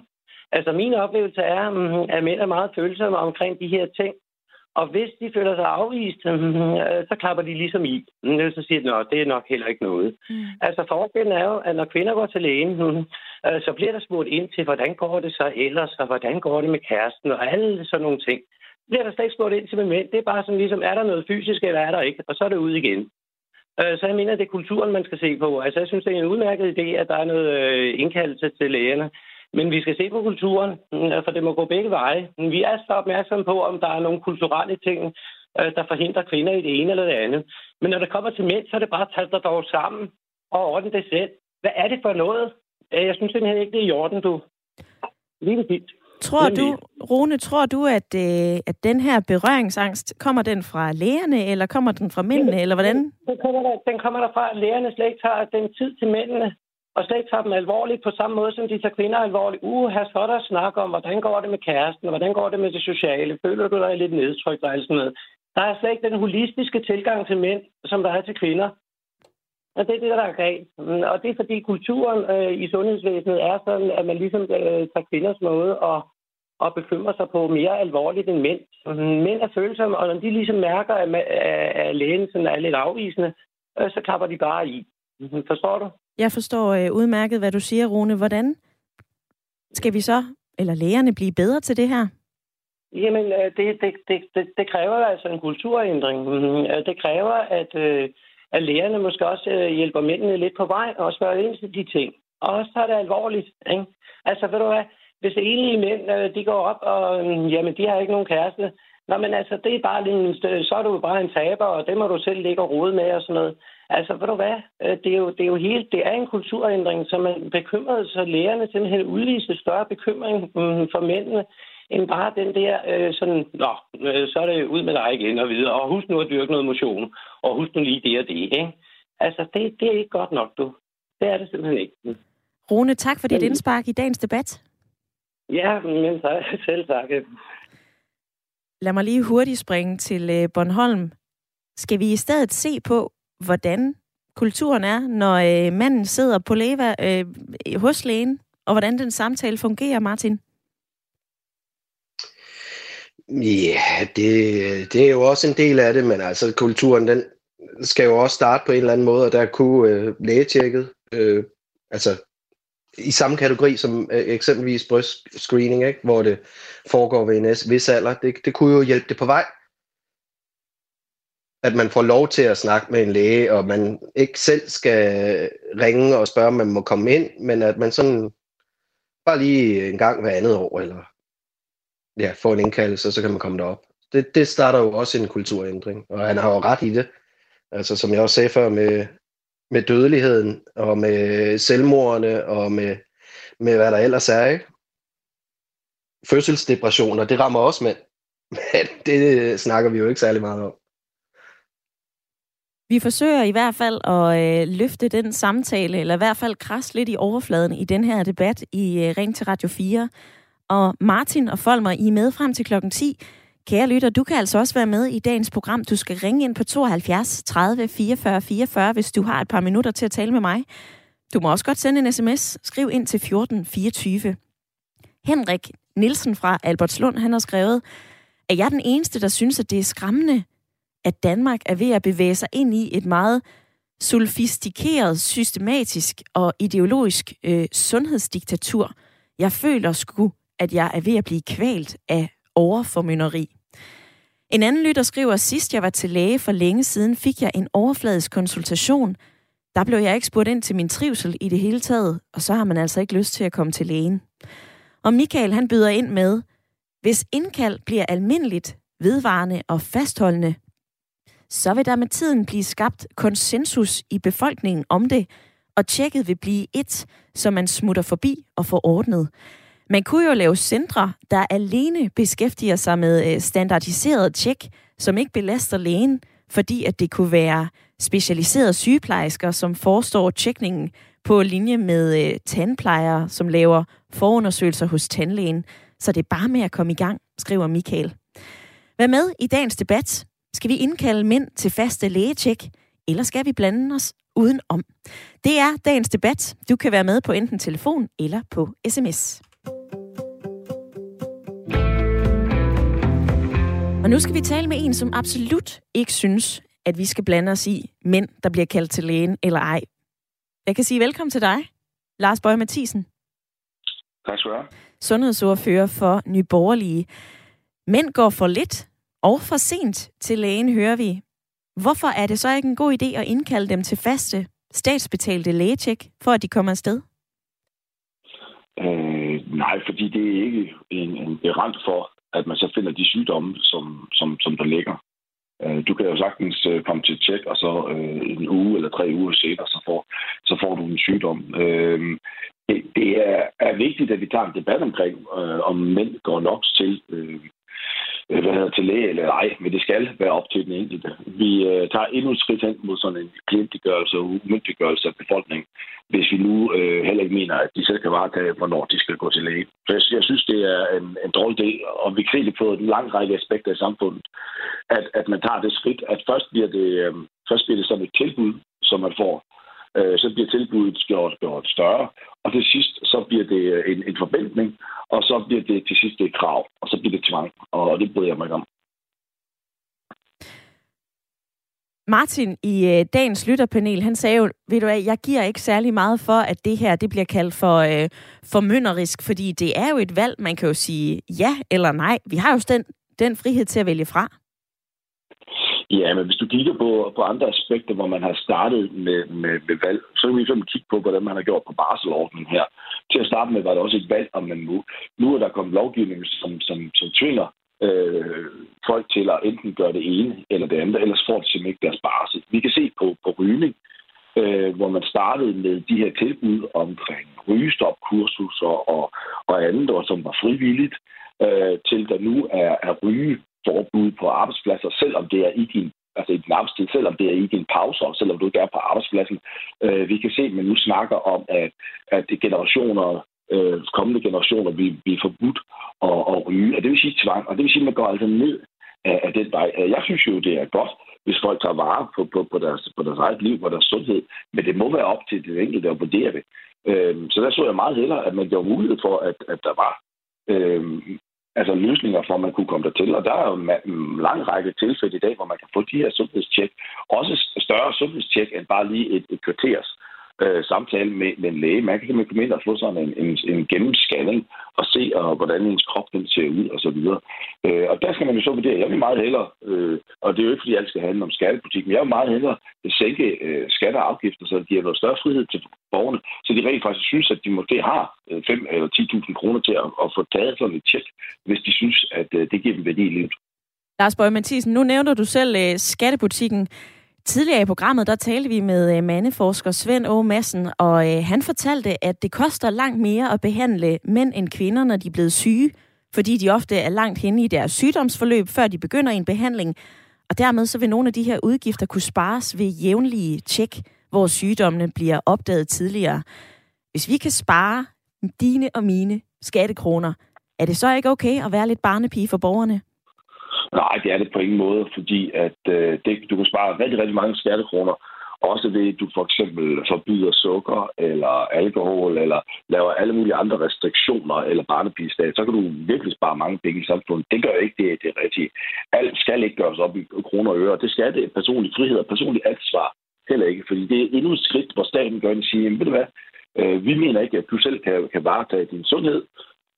Altså min oplevelse er, um, at mænd er meget følsomme omkring de her ting. Og hvis de føler sig afvist, øh, så klapper de ligesom i. Så siger de, at det er nok heller ikke noget. Mm. Altså forskellen er jo, at når kvinder går til lægen, øh, så bliver der spurgt ind til, hvordan går det så ellers, og hvordan går det med kæresten, og alle sådan nogle ting. Det bliver der slet ikke spurgt ind til med mænd. Det er bare sådan ligesom, er der noget fysisk, eller er der ikke? Og så er det ud igen. Øh, så jeg mener, det er kulturen, man skal se på. Altså, jeg synes, det er en udmærket idé, at der er noget indkaldelse til lægerne. Men vi skal se på kulturen, mm, for det må gå begge veje. Vi er så opmærksomme på, om der er nogle kulturelle ting, øh, der forhindrer kvinder i det ene eller det andet. Men når det kommer til mænd, så er det bare at tage dig dog sammen og ordne det selv. Hvad er det for noget? Øh, jeg synes simpelthen ikke, det er i orden, du. Lige fint. Tror du, Rune, tror du, at, øh, at den her berøringsangst, kommer den fra lægerne, eller kommer den fra mændene, eller hvordan? Den kommer der, den kommer der fra, at lægerne slet ikke tager den tid til mændene, og slet ikke tager dem alvorligt på samme måde, som de tager kvinder alvorligt. Uh, her skal der snakke om, hvordan går det med kæresten, hvordan går det med det sociale. Føler du dig lidt nedtrykt og alt sådan noget? Der er slet ikke den holistiske tilgang til mænd, som der er til kvinder. Og det er det, der er galt. Og det er fordi kulturen øh, i sundhedsvæsenet er sådan, at man ligesom øh, tager kvinders måde og og bekymrer sig på mere alvorligt end mænd. Mænd er følsomme, og når de ligesom mærker, at, at lægen sådan er lidt afvisende, øh, så klapper de bare i. Forstår du? Jeg forstår øh, udmærket, hvad du siger, Rune. Hvordan skal vi så, eller lægerne, blive bedre til det her? Jamen, øh, det, det, det, det, det kræver altså en kulturændring. Mm-hmm. Øh, det kræver, at, øh, at lægerne måske også hjælper mændene lidt på vej og spørger ind til de ting. Og også tager det alvorligt. Ikke? Altså, ved du hvad, hvis enlige mænd, de går op, og jamen, de har ikke nogen kæreste. Nå, men altså, det er bare en, så er du bare en taber, og det må du selv ligge og rode med og sådan noget. Altså, ved du hvad? Øh, det er jo, det er jo helt, det er en kulturændring, som man bekymrede, så lærerne simpelthen udviste større bekymring mm, for mændene, end bare den der øh, sådan, nå, øh, så er det ud med dig igen og videre, og husk nu at dyrke noget motion, og husk nu lige det og det, ikke? Altså, det, det er ikke godt nok, du. Det er det simpelthen ikke. Rune, tak for dit indspark i dagens debat. Ja, men selv tak. Lad mig lige hurtigt springe til øh, Bornholm. Skal vi i stedet se på, hvordan kulturen er, når øh, manden sidder på leva øh, hos lægen, og hvordan den samtale fungerer, Martin? Ja, det, det er jo også en del af det, men altså kulturen, den skal jo også starte på en eller anden måde, og der kunne øh, lægetjekket, øh, altså i samme kategori som øh, eksempelvis brystscreening, ikke? hvor det foregår ved en vis alder. Det, det kunne jo hjælpe det på vej. At man får lov til at snakke med en læge, og man ikke selv skal ringe og spørge, om man må komme ind, men at man sådan bare lige en gang hver andet år, eller ja, får en indkaldelse, så kan man komme derop. Det, det starter jo også en kulturændring, og han har jo ret i det. Altså som jeg også sagde før med, med dødeligheden, og med selvmordene, og med, med hvad der ellers er, ikke? Fødselsdepressioner, det rammer også mænd. Men det snakker vi jo ikke særlig meget om. Vi forsøger i hvert fald at øh, løfte den samtale, eller i hvert fald krasse lidt i overfladen i den her debat i øh, Ring til Radio 4. Og Martin og Folmer, I er med frem til klokken 10. Kære lytter, du kan altså også være med i dagens program. Du skal ringe ind på 72 30 44 44, hvis du har et par minutter til at tale med mig. Du må også godt sende en sms. Skriv ind til 14 24. Henrik Nielsen fra Albertslund, han har skrevet, at jeg er den eneste, der synes, at det er skræmmende, at Danmark er ved at bevæge sig ind i et meget sulfistikeret, systematisk og ideologisk øh, sundhedsdiktatur. Jeg føler sgu, at jeg er ved at blive kvalt af overformynderi. En anden lytter skriver, sidst jeg var til læge for længe siden, fik jeg en overfladisk konsultation. Der blev jeg ikke spurgt ind til min trivsel i det hele taget, og så har man altså ikke lyst til at komme til lægen. Og Michael han byder ind med, hvis indkald bliver almindeligt, vedvarende og fastholdende, så vil der med tiden blive skabt konsensus i befolkningen om det, og tjekket vil blive et, som man smutter forbi og får ordnet. Man kunne jo lave centre, der alene beskæftiger sig med øh, standardiseret tjek, som ikke belaster lægen, fordi at det kunne være specialiserede sygeplejersker, som forestår tjekningen på linje med øh, tandplejere, som laver forundersøgelser hos tandlægen. Så det er bare med at komme i gang, skriver Michael. Vær med i dagens debat? Skal vi indkalde mænd til faste lægetjek, eller skal vi blande os udenom? Det er dagens debat. Du kan være med på enten telefon eller på sms. Og nu skal vi tale med en, som absolut ikke synes, at vi skal blande os i mænd, der bliver kaldt til lægen eller ej. Jeg kan sige velkommen til dig, Lars Bøge Mathisen. Tak skal du have. Sundhedsordfører for Nyborgerlige. Mænd går for lidt og for sent til lægen, hører vi. Hvorfor er det så ikke en god idé at indkalde dem til faste, statsbetalte lægetjek, for at de kommer afsted? Øh, nej, fordi det er ikke en, en garant for, at man så finder de sygdomme, som, som, som der ligger. Øh, du kan jo sagtens øh, komme til tjek, og så øh, en uge eller tre uger senere, så får, så får du en sygdom. Øh, det, det er, er vigtigt, at vi tager en debat omkring, øh, om mænd går nok til øh, Øh, Øh, hvad hedder, til læge eller ej, men det skal være op til den enkelte. Vi øh, tager endnu et skridt hen mod sådan en klientgørelse og umyndiggørelse af befolkningen, hvis vi nu øh, heller ikke mener, at de selv kan varetage, hvornår de skal gå til læge. Så jeg, jeg synes, det er en, en dårlig del, og vi kan se det på en lang række aspekter i samfundet, at, at man tager det skridt, at først bliver det, øh, først bliver det sådan et tilbud, som man får, øh, så bliver tilbuddet gjort, gjort større, og til sidst så bliver det øh, en, en forventning, og så bliver det til sidst et krav, og så bliver det tvang, og det bryder jeg mig ikke om. Martin i øh, dagens lytterpanel, han sagde jo, ved du hvad, jeg giver ikke særlig meget for, at det her det bliver kaldt for øh, formynderisk, fordi det er jo et valg, man kan jo sige ja eller nej. Vi har jo den, den frihed til at vælge fra. Ja, men hvis du kigger på, på andre aspekter, hvor man har startet med, med, med valg, så kan vi ligesom kigge på, hvordan man har gjort på barselordningen her. Til at starte med var det også et valg, om man nu, nu er der kommet lovgivning, som, som, som tvinger øh, folk til at enten gøre det ene eller det andet, ellers får de simpelthen ikke deres barsel. Vi kan se på, på rygning, øh, hvor man startede med de her tilbud omkring rygestopkursus og, og, og andet, og som var frivilligt, øh, til der nu er, er ryge forbud på arbejdspladser, selvom det er i din altså i din arbejdstid, selvom det er i din pause, og selvom du ikke er på arbejdspladsen. Øh, vi kan se, at man nu snakker om, at, at generationer, øh, kommende generationer vil blive forbudt at, at ryge. Og det vil sige tvang, og det vil sige, at man går altså ned af, af den vej. Øh, jeg synes jo, det er godt, hvis folk tager vare på, på, på, deres, på deres eget liv og deres sundhed, men det må være op til det enkelte at vurdere det. Øh, så der så jeg meget hellere, at man gjorde mulighed for, at, at der var øh, altså løsninger for, at man kunne komme dertil. Og der er jo en lang række tilfælde i dag, hvor man kan få de her sundhedstjek. Også større sundhedstjek end bare lige et, et kvarters øh, samtale med, med en læge. Man kan simpelthen komme ind og få sådan en, en, en gennemscanning og se, og, hvordan ens krop den ser ud og så videre. Øh, og der skal man jo så vurdere, jeg vil meget hellere, øh, og det er jo ikke fordi alt skal handle om skattepolitik, men jeg vil meget hellere sænke øh, skatter og afgifter, så det giver noget større frihed til borgerne, så de rent faktisk synes, at de måske har øh, 5 eller 10.000 kroner til at, at få taget sådan et tjek, hvis de synes, at øh, det giver dem værdi i livet. Lars Bøge Mathisen, nu nævner du selv øh, skattebutikken. Tidligere i programmet, der talte vi med øh, mandeforsker Svend Å. Madsen, og øh, han fortalte, at det koster langt mere at behandle mænd end kvinder, når de er blevet syge, fordi de ofte er langt henne i deres sygdomsforløb, før de begynder en behandling. Og dermed så vil nogle af de her udgifter kunne spares ved jævnlige tjek, hvor sygdommene bliver opdaget tidligere. Hvis vi kan spare dine og mine skattekroner, er det så ikke okay at være lidt barnepige for borgerne? Nej, det er det på ingen måde, fordi at øh, det, du kan spare rigtig, rigtig mange skattekroner, også ved, at du for eksempel forbyder sukker eller alkohol, eller laver alle mulige andre restriktioner eller barnepigestat, så kan du virkelig spare mange penge i samfundet. Det gør ikke det, det er rigtigt. Alt skal ikke gøres op i kroner og øre. Det skal det. Personlig frihed og personlig ansvar heller ikke, fordi det er endnu et skridt, hvor staten gør en siger, ved du hvad, øh, vi mener ikke, at du selv kan, kan varetage din sundhed,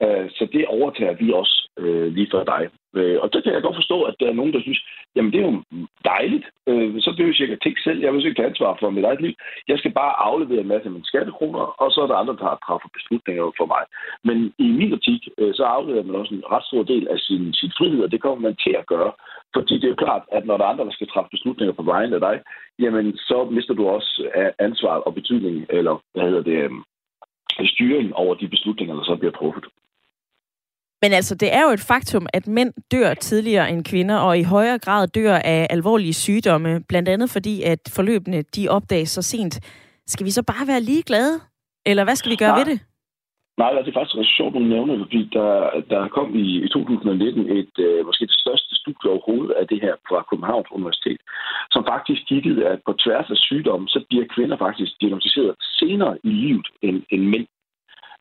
Øh, så det overtager vi også øh, lige for dig. Øh, og der kan jeg godt forstå, at der er nogen, der synes, jamen det er jo dejligt, øh, så behøver jeg ikke tænke selv, jeg vil ikke tage ansvar for mit eget liv. Jeg skal bare aflevere en masse af mine skattekroner, og så er der andre, der træffer beslutninger for mig. Men i min optik, øh, så afleverer man også en ret stor del af sin, sin frihed, og det kommer man til at gøre. Fordi det er jo klart, at når der er andre, der skal træffe beslutninger på vegne af dig, jamen så mister du også øh, ansvar og betydning, eller hvad hedder det, øh, styring over de beslutninger, der så bliver truffet. Men altså, det er jo et faktum, at mænd dør tidligere end kvinder, og i højere grad dør af alvorlige sygdomme, blandt andet fordi, at forløbene de opdages så sent. Skal vi så bare være ligeglade? Eller hvad skal vi gøre Nej. ved det? Nej, det er faktisk sjovt, du nævner fordi der, der kom i, i 2019 et, øh, måske det største studie overhovedet af det her fra Københavns Universitet, som faktisk kiggede, at på tværs af sygdomme, så bliver kvinder faktisk diagnostiseret senere i livet end, end mænd.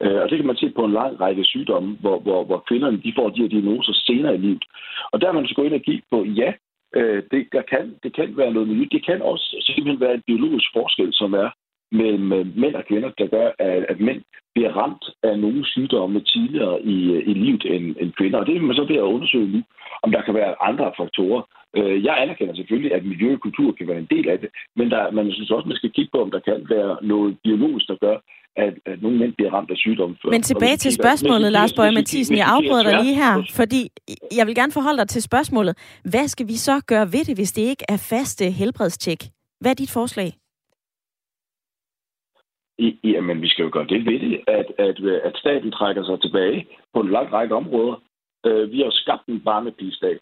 Øh, og det kan man se på en lang række sygdomme, hvor, hvor, hvor kvinderne de får de her diagnoser senere i livet. Og der er man så gå ind og kigge på, ja, øh, det, der kan, det kan være noget nyt. Det kan også simpelthen være en biologisk forskel, som er mellem mænd og kvinder, der gør, at, at mænd bliver ramt af nogle sygdomme tidligere i, i livet end, end kvinder. Og det er man så ved at undersøge nu, om der kan være andre faktorer. Øh, jeg anerkender selvfølgelig, at miljø og kultur kan være en del af det, men der, man synes også, man skal kigge på, om der kan være noget biologisk, der gør, at, at nogle mænd bliver ramt af sygdom. Før. Men tilbage til spørgsmålet, Lars Bøge Mathisen. Jeg afbryder dig lige her, fordi jeg vil gerne forholde dig til spørgsmålet. Hvad skal vi så gøre ved det, hvis det ikke er faste helbredstjek? Hvad er dit forslag? I, jamen, vi skal jo gøre det ved det, at, at, at staten trækker sig tilbage på en lang række områder. Uh, vi har skabt en barnepigestat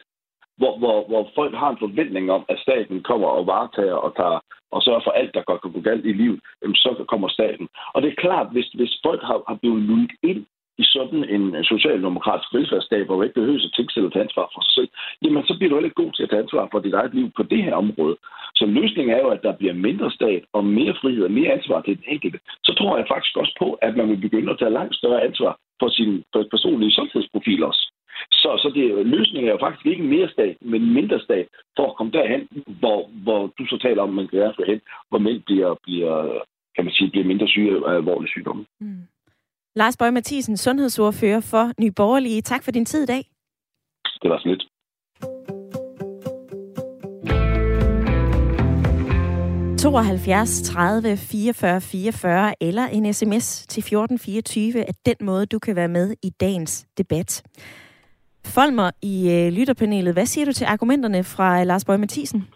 hvor, hvor, hvor folk har en forventning om, at staten kommer og varetager og, tager, og sørger for alt, der godt kan gå galt i livet, så kommer staten. Og det er klart, hvis, hvis folk har, har blevet lullet ind i sådan en socialdemokratisk velfærdsstat, hvor man ikke behøver at tænke selv at tage ansvar for sig selv, jamen så bliver du heller ikke god til at tage ansvar for dit eget liv på det her område. Så løsningen er jo, at der bliver mindre stat og mere frihed og mere ansvar til den enkelte. Så tror jeg faktisk også på, at man vil begynde at tage langt større ansvar for sin personlige sundhedsprofil også. Så, så det, løsningen er jo faktisk ikke mere stat, men mindre stat, for at komme derhen, hvor, hvor du så taler om, man kan være hen, hvor mænd bliver, bliver, kan man sige, bliver mindre syge af alvorlige sygdomme. Mm. Lars Bøge Mathisen, sundhedsordfører for Nye Borgerlige. Tak for din tid i dag. Det var sådan lidt. ...72 30 44 44 eller en sms til 1424 er den måde, du kan være med i dagens debat. Folmer i øh, lytterpanelet, hvad siger du til argumenterne fra øh, Lars Bøge Mathisen?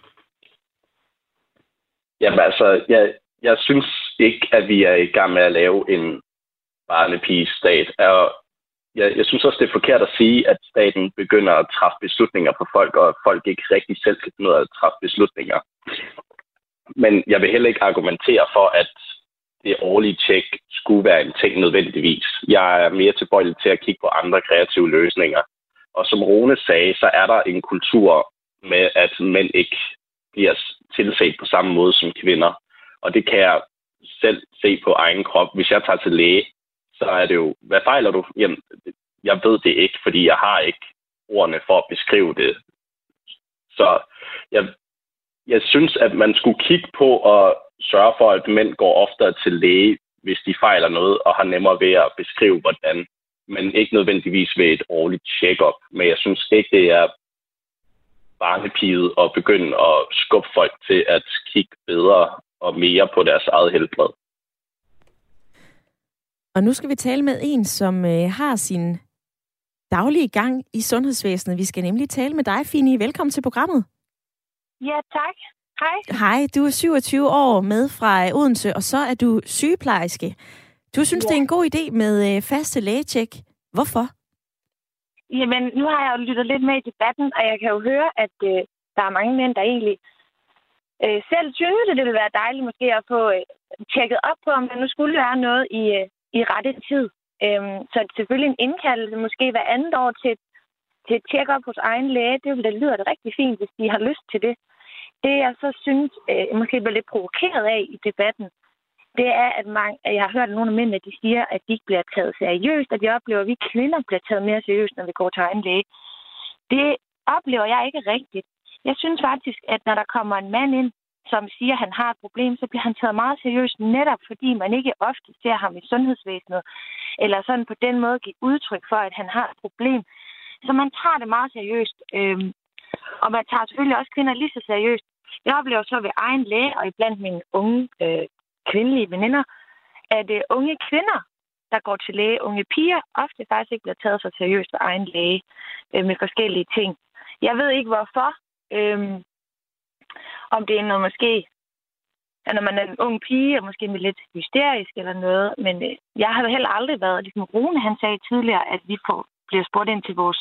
Jamen altså, jeg, jeg synes ikke, at vi er i gang med at lave en barnepigestat. Og jeg, jeg synes også, det er forkert at sige, at staten begynder at træffe beslutninger på folk, og at folk ikke rigtig selv kan finde ud af at træffe beslutninger. Men jeg vil heller ikke argumentere for, at det årlige tjek skulle være en ting nødvendigvis. Jeg er mere tilbøjelig til at kigge på andre kreative løsninger. Og som Rune sagde, så er der en kultur med, at mænd ikke bliver tilset på samme måde som kvinder. Og det kan jeg selv se på egen krop. Hvis jeg tager til læge, så er det jo, hvad fejler du? Jamen, jeg ved det ikke, fordi jeg har ikke ordene for at beskrive det. Så jeg, jeg synes, at man skulle kigge på at sørge for, at mænd går oftere til læge, hvis de fejler noget, og har nemmere ved at beskrive, hvordan men ikke nødvendigvis ved et årligt check-up. Men jeg synes ikke, det er barnepiget at begynde at skubbe folk til at kigge bedre og mere på deres eget helbred. Og nu skal vi tale med en, som øh, har sin daglige gang i sundhedsvæsenet. Vi skal nemlig tale med dig, Fini. Velkommen til programmet. Ja, tak. Hej. Hej, du er 27 år med fra Odense, og så er du sygeplejerske. Du synes, ja. det er en god idé med øh, faste lægetjek. Hvorfor? Jamen, nu har jeg jo lyttet lidt med i debatten, og jeg kan jo høre, at øh, der er mange mænd, der egentlig øh, selv synes, at det ville være dejligt måske at få øh, tjekket op på, om der nu skulle være noget i, øh, i rette tid. Øhm, så selvfølgelig en indkaldelse, måske hver andet år til, til et tjek-up hos egen læge. Det, det lyder det rigtig fint, hvis de har lyst til det. Det, jeg så synes, øh, måske bliver lidt provokeret af i debatten, det er, at, mange, jeg har hørt, at nogle af mændene de siger, at de ikke bliver taget seriøst, at de oplever, at vi kvinder bliver taget mere seriøst, når vi går til egen læge. Det oplever jeg ikke rigtigt. Jeg synes faktisk, at når der kommer en mand ind, som siger, at han har et problem, så bliver han taget meget seriøst, netop fordi man ikke ofte ser ham i sundhedsvæsenet, eller sådan på den måde give udtryk for, at han har et problem. Så man tager det meget seriøst, øhm, og man tager selvfølgelig også kvinder lige så seriøst. Jeg oplever så ved egen læge og iblandt mine unge øh, kvindelige veninder, at uh, unge kvinder, der går til læge, unge piger, ofte faktisk ikke bliver taget så seriøst af egen læge øh, med forskellige ting. Jeg ved ikke hvorfor. Um, om det er noget måske, at når man er en ung pige, og måske med lidt hysterisk eller noget, men øh, jeg har heller aldrig været, ligesom Rune han sagde tidligere, at vi får bliver spurgt ind til vores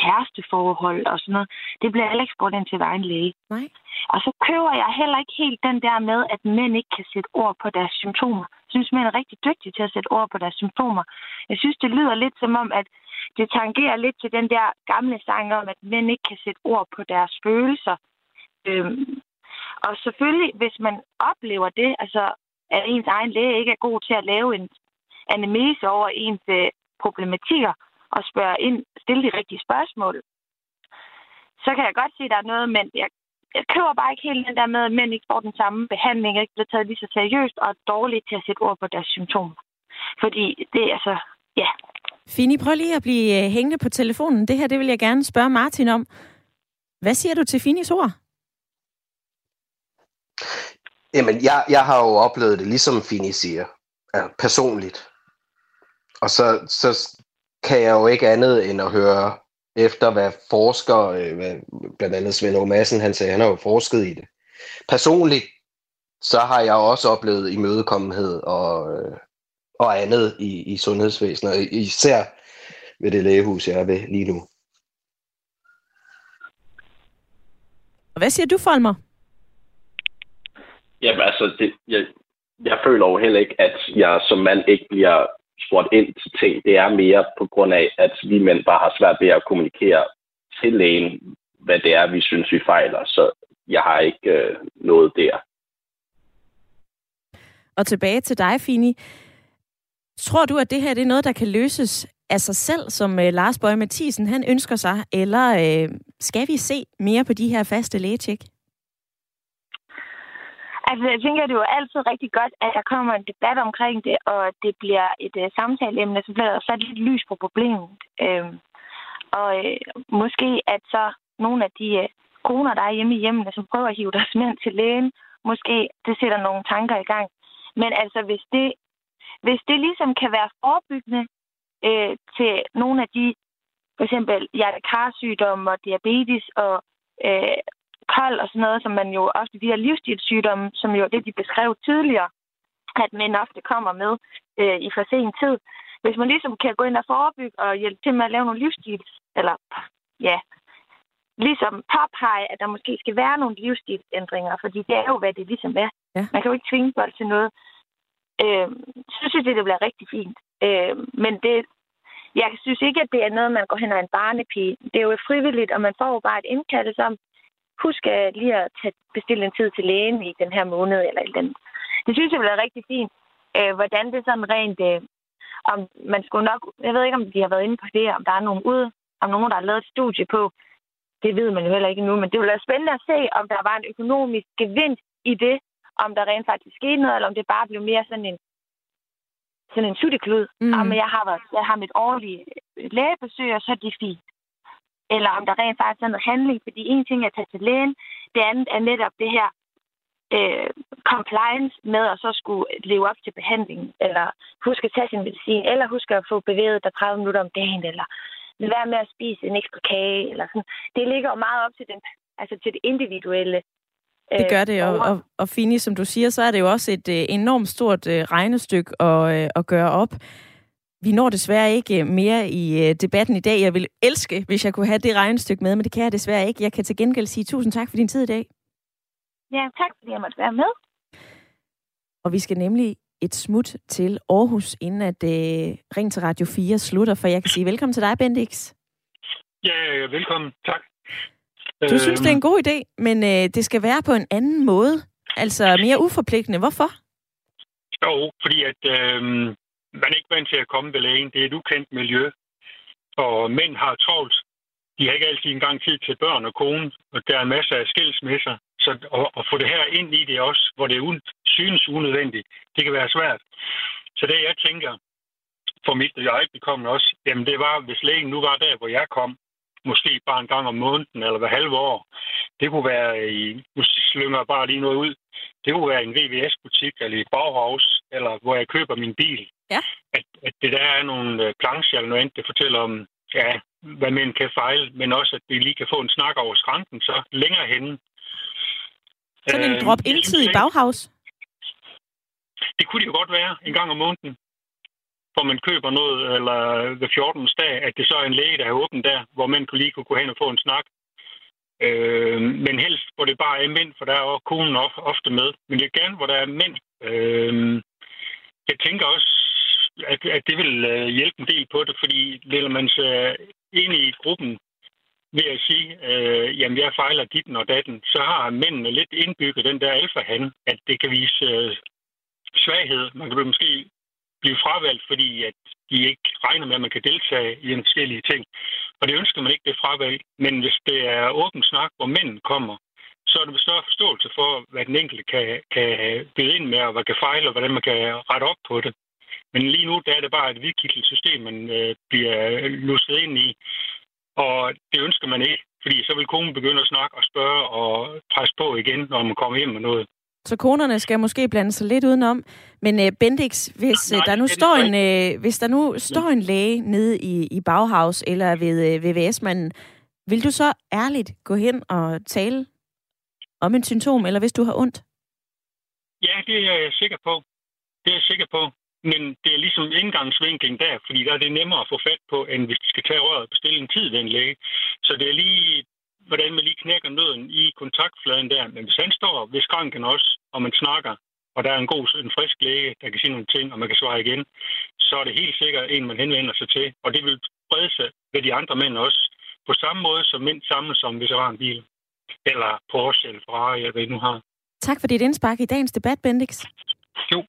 kæresteforhold og sådan noget. Det bliver heller ikke spurgt ind til egen læge. Nej. Og så køber jeg heller ikke helt den der med, at mænd ikke kan sætte ord på deres symptomer. Jeg synes, mænd er rigtig dygtige til at sætte ord på deres symptomer. Jeg synes, det lyder lidt som om, at det tangerer lidt til den der gamle sang om, at mænd ikke kan sætte ord på deres følelser. Øhm, og selvfølgelig, hvis man oplever det, altså at ens egen læge ikke er god til at lave en anamnese over ens øh, problematikker, og spørge ind, stille de rigtige spørgsmål, så kan jeg godt se, at der er noget, men jeg, jeg køber bare ikke helt den der med, at mænd ikke får den samme behandling, ikke bliver taget lige så seriøst og er dårlige til at sætte ord på deres symptomer. Fordi det er altså, ja. Fini, prøv lige at blive øh, hængende på telefonen. Det her, det vil jeg gerne spørge Martin om. Hvad siger du til Finis ord? Jamen, jeg, jeg har jo oplevet det, ligesom Fini siger. personligt. Og så, så kan jeg jo ikke andet end at høre efter, hvad forskere, øh, hvad, blandt andet Svend O. Madsen, han sagde, han har jo forsket i det. Personligt, så har jeg også oplevet imødekommenhed og, øh, og andet i, i sundhedsvæsenet, og især ved det lægehus, jeg er ved lige nu. Og hvad siger du, Folmer? Jamen altså, det, jeg, jeg føler jo heller ikke, at jeg som mand ikke bliver spurgt ind til ting. Det er mere på grund af, at vi mænd bare har svært ved at kommunikere til lægen, hvad det er, vi synes, vi fejler. Så jeg har ikke øh, noget der. Og tilbage til dig, Fini. Tror du, at det her det er noget, der kan løses af sig selv, som øh, Lars Bøge Mathisen han ønsker sig, eller øh, skal vi se mere på de her faste lægetjek? Altså, jeg tænker, at det er jo altid rigtig godt, at der kommer en debat omkring det, og det bliver et uh, samtaleemne, så bliver sat lidt lys på problemet. Øhm, og øh, måske at så nogle af de øh, koner, der er hjemme i hjemmene, som prøver at hive deres mænd til lægen, måske det sætter nogle tanker i gang. Men altså, hvis det, hvis det ligesom kan være forebyggende øh, til nogle af de, for eksempel hjertekarsygdomme og diabetes og øh, kold og sådan noget, som man jo ofte, de her livsstilssygdomme, som jo det, de beskrev tidligere, at mænd ofte kommer med øh, i for sen tid. Hvis man ligesom kan gå ind og forebygge og hjælpe til med at lave nogle livsstils, eller ja, ligesom påpege, at der måske skal være nogle livsstilsændringer, fordi det er jo, hvad det ligesom er. Ja. Man kan jo ikke tvinge folk til noget. Øh, så synes jeg, det bliver rigtig fint. Øh, men det, jeg synes ikke, at det er noget, man går hen og en barnepige. Det er jo frivilligt, og man får jo bare et indkaldelse om, husk lige at tage, bestille en tid til lægen i den her måned. Eller den. Det synes jeg bliver rigtig fint. Øh, hvordan det sådan rent... Øh, om man skulle nok... Jeg ved ikke, om de har været inde på det, om der er nogen ude, om nogen, der har lavet et studie på. Det ved man jo heller ikke nu, men det ville være spændende at se, om der var en økonomisk gevinst i det, om der rent faktisk skete noget, eller om det bare blev mere sådan en sådan en sutteklud. Mm. Om jeg har, været, jeg har mit årlige lægebesøg, og så er det fint eller om der rent faktisk er noget handling. Fordi en ting er at tage til lægen, det andet er netop det her øh, compliance med at så skulle leve op til behandlingen, eller huske at tage sin medicin, eller huske at få bevæget dig 30 minutter om dagen, eller lade være med at spise en ekstra kage, eller sådan. Det ligger jo meget op til, den, altså til det individuelle. Det gør det, og, og, og Fini, som du siger, så er det jo også et øh, enormt stort øh, regnestykke at, øh, at gøre op. Vi når desværre ikke øh, mere i øh, debatten i dag. Jeg ville elske, hvis jeg kunne have det regnestykke med, men det kan jeg desværre ikke. Jeg kan til gengæld sige tusind tak for din tid i dag. Ja, tak fordi jeg måtte være med. Og vi skal nemlig et smut til Aarhus, inden at uh, Ring til Radio 4 slutter, for jeg kan sige velkommen til dig, Bendix. Ja, velkommen. Tak. Du øhm... synes, det er en god idé, men uh, det skal være på en anden måde. Altså mere uforpligtende. Hvorfor? Jo, fordi at øh, man er ikke vant til at komme ved lægen. Det er et ukendt miljø. Og mænd har travlt. De har ikke altid engang tid til børn og kone, og der er masser af skilsmisser. Så at, at få det her ind i det også, hvor det un, synes unødvendigt, det kan være svært. Så det, jeg tænker, for mit eget bekommende også, jamen det var, hvis lægen nu var der, hvor jeg kom, måske bare en gang om måneden eller hver halve år. Det kunne være i, nu slynger jeg bare lige noget ud, det kunne være en VVS-butik eller i Bauhaus, eller hvor jeg køber min bil. Ja. At, at det der er nogle øh, plancher eller noget andet, det fortæller om, ja, hvad mænd kan fejle, men også, at vi lige kan få en snak over skranken, så længere henne. Sådan en øh, drop indtid i Bauhaus? Det kunne det jo godt være en gang om måneden hvor man køber noget, eller ved 14. dag, at det så er en læge, der er åben der, hvor man lige kunne gå hen og få en snak. Øh, men helst, hvor det bare er mænd, for der er også konen ofte med. Men det er gerne, hvor der er mænd. Øh, jeg tænker også, at, at det vil øh, hjælpe en del på det, fordi vil man sig ind i gruppen ved at sige, øh, jamen jeg fejler dit og datten, så har mændene lidt indbygget den der alfa at det kan vise øh, svaghed. Man kan måske blive fravalgt, fordi at de ikke regner med, at man kan deltage i en forskellige ting. Og det ønsker man ikke, det fravalg. Men hvis det er åben snak, hvor mænd kommer, så er der større forståelse for, hvad den enkelte kan, kan byde ind med, og hvad kan fejle, og hvordan man kan rette op på det. Men lige nu der er det bare et hvidkittet system, man øh, bliver lusset ind i. Og det ønsker man ikke, fordi så vil konen begynde at snakke og spørge og presse på igen, når man kommer hjem med noget. Så konerne skal måske blande sig lidt udenom. Men uh, Bendix, hvis, Nej, der nu står en, uh, hvis der nu står en læge nede i, i Bauhaus eller ved uh, VVS-manden, vil du så ærligt gå hen og tale om en symptom, eller hvis du har ondt? Ja, det er jeg sikker på. Det er jeg sikker på. Men det er ligesom indgangsvinkling der, fordi der er det nemmere at få fat på, end hvis de skal tage røret og bestille en tid ved en læge. Så det er lige, hvordan man lige knækker nøden i kontaktfladen der. Men hvis han står ved skranken også, og man snakker, og der er en god, en frisk læge, der kan sige nogle ting, og man kan svare igen, så er det helt sikkert en, man henvender sig til. Og det vil brede sig ved de andre mænd også, på samme måde som mænd samles som hvis der var en bil. Eller Porsche eller Ferrari, eller hvad I nu har. Tak for dit indspark i dagens debat, Bendix. Jo,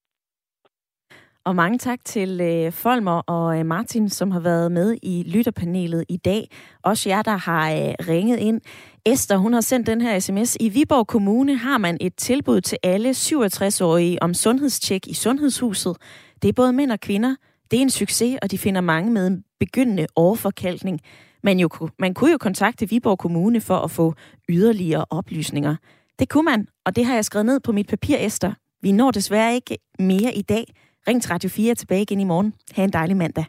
og mange tak til øh, Folmer og øh, Martin, som har været med i lytterpanelet i dag. Også jer, der har øh, ringet ind. Esther, hun har sendt den her sms. I Viborg Kommune har man et tilbud til alle 67-årige om sundhedstjek i sundhedshuset. Det er både mænd og kvinder. Det er en succes, og de finder mange med en begyndende overforkalkning. Man, jo, man kunne jo kontakte Viborg Kommune for at få yderligere oplysninger. Det kunne man, og det har jeg skrevet ned på mit papir, Esther. Vi når desværre ikke mere i dag. Ring til Radio 4 tilbage igen i morgen. Ha' en dejlig mandag.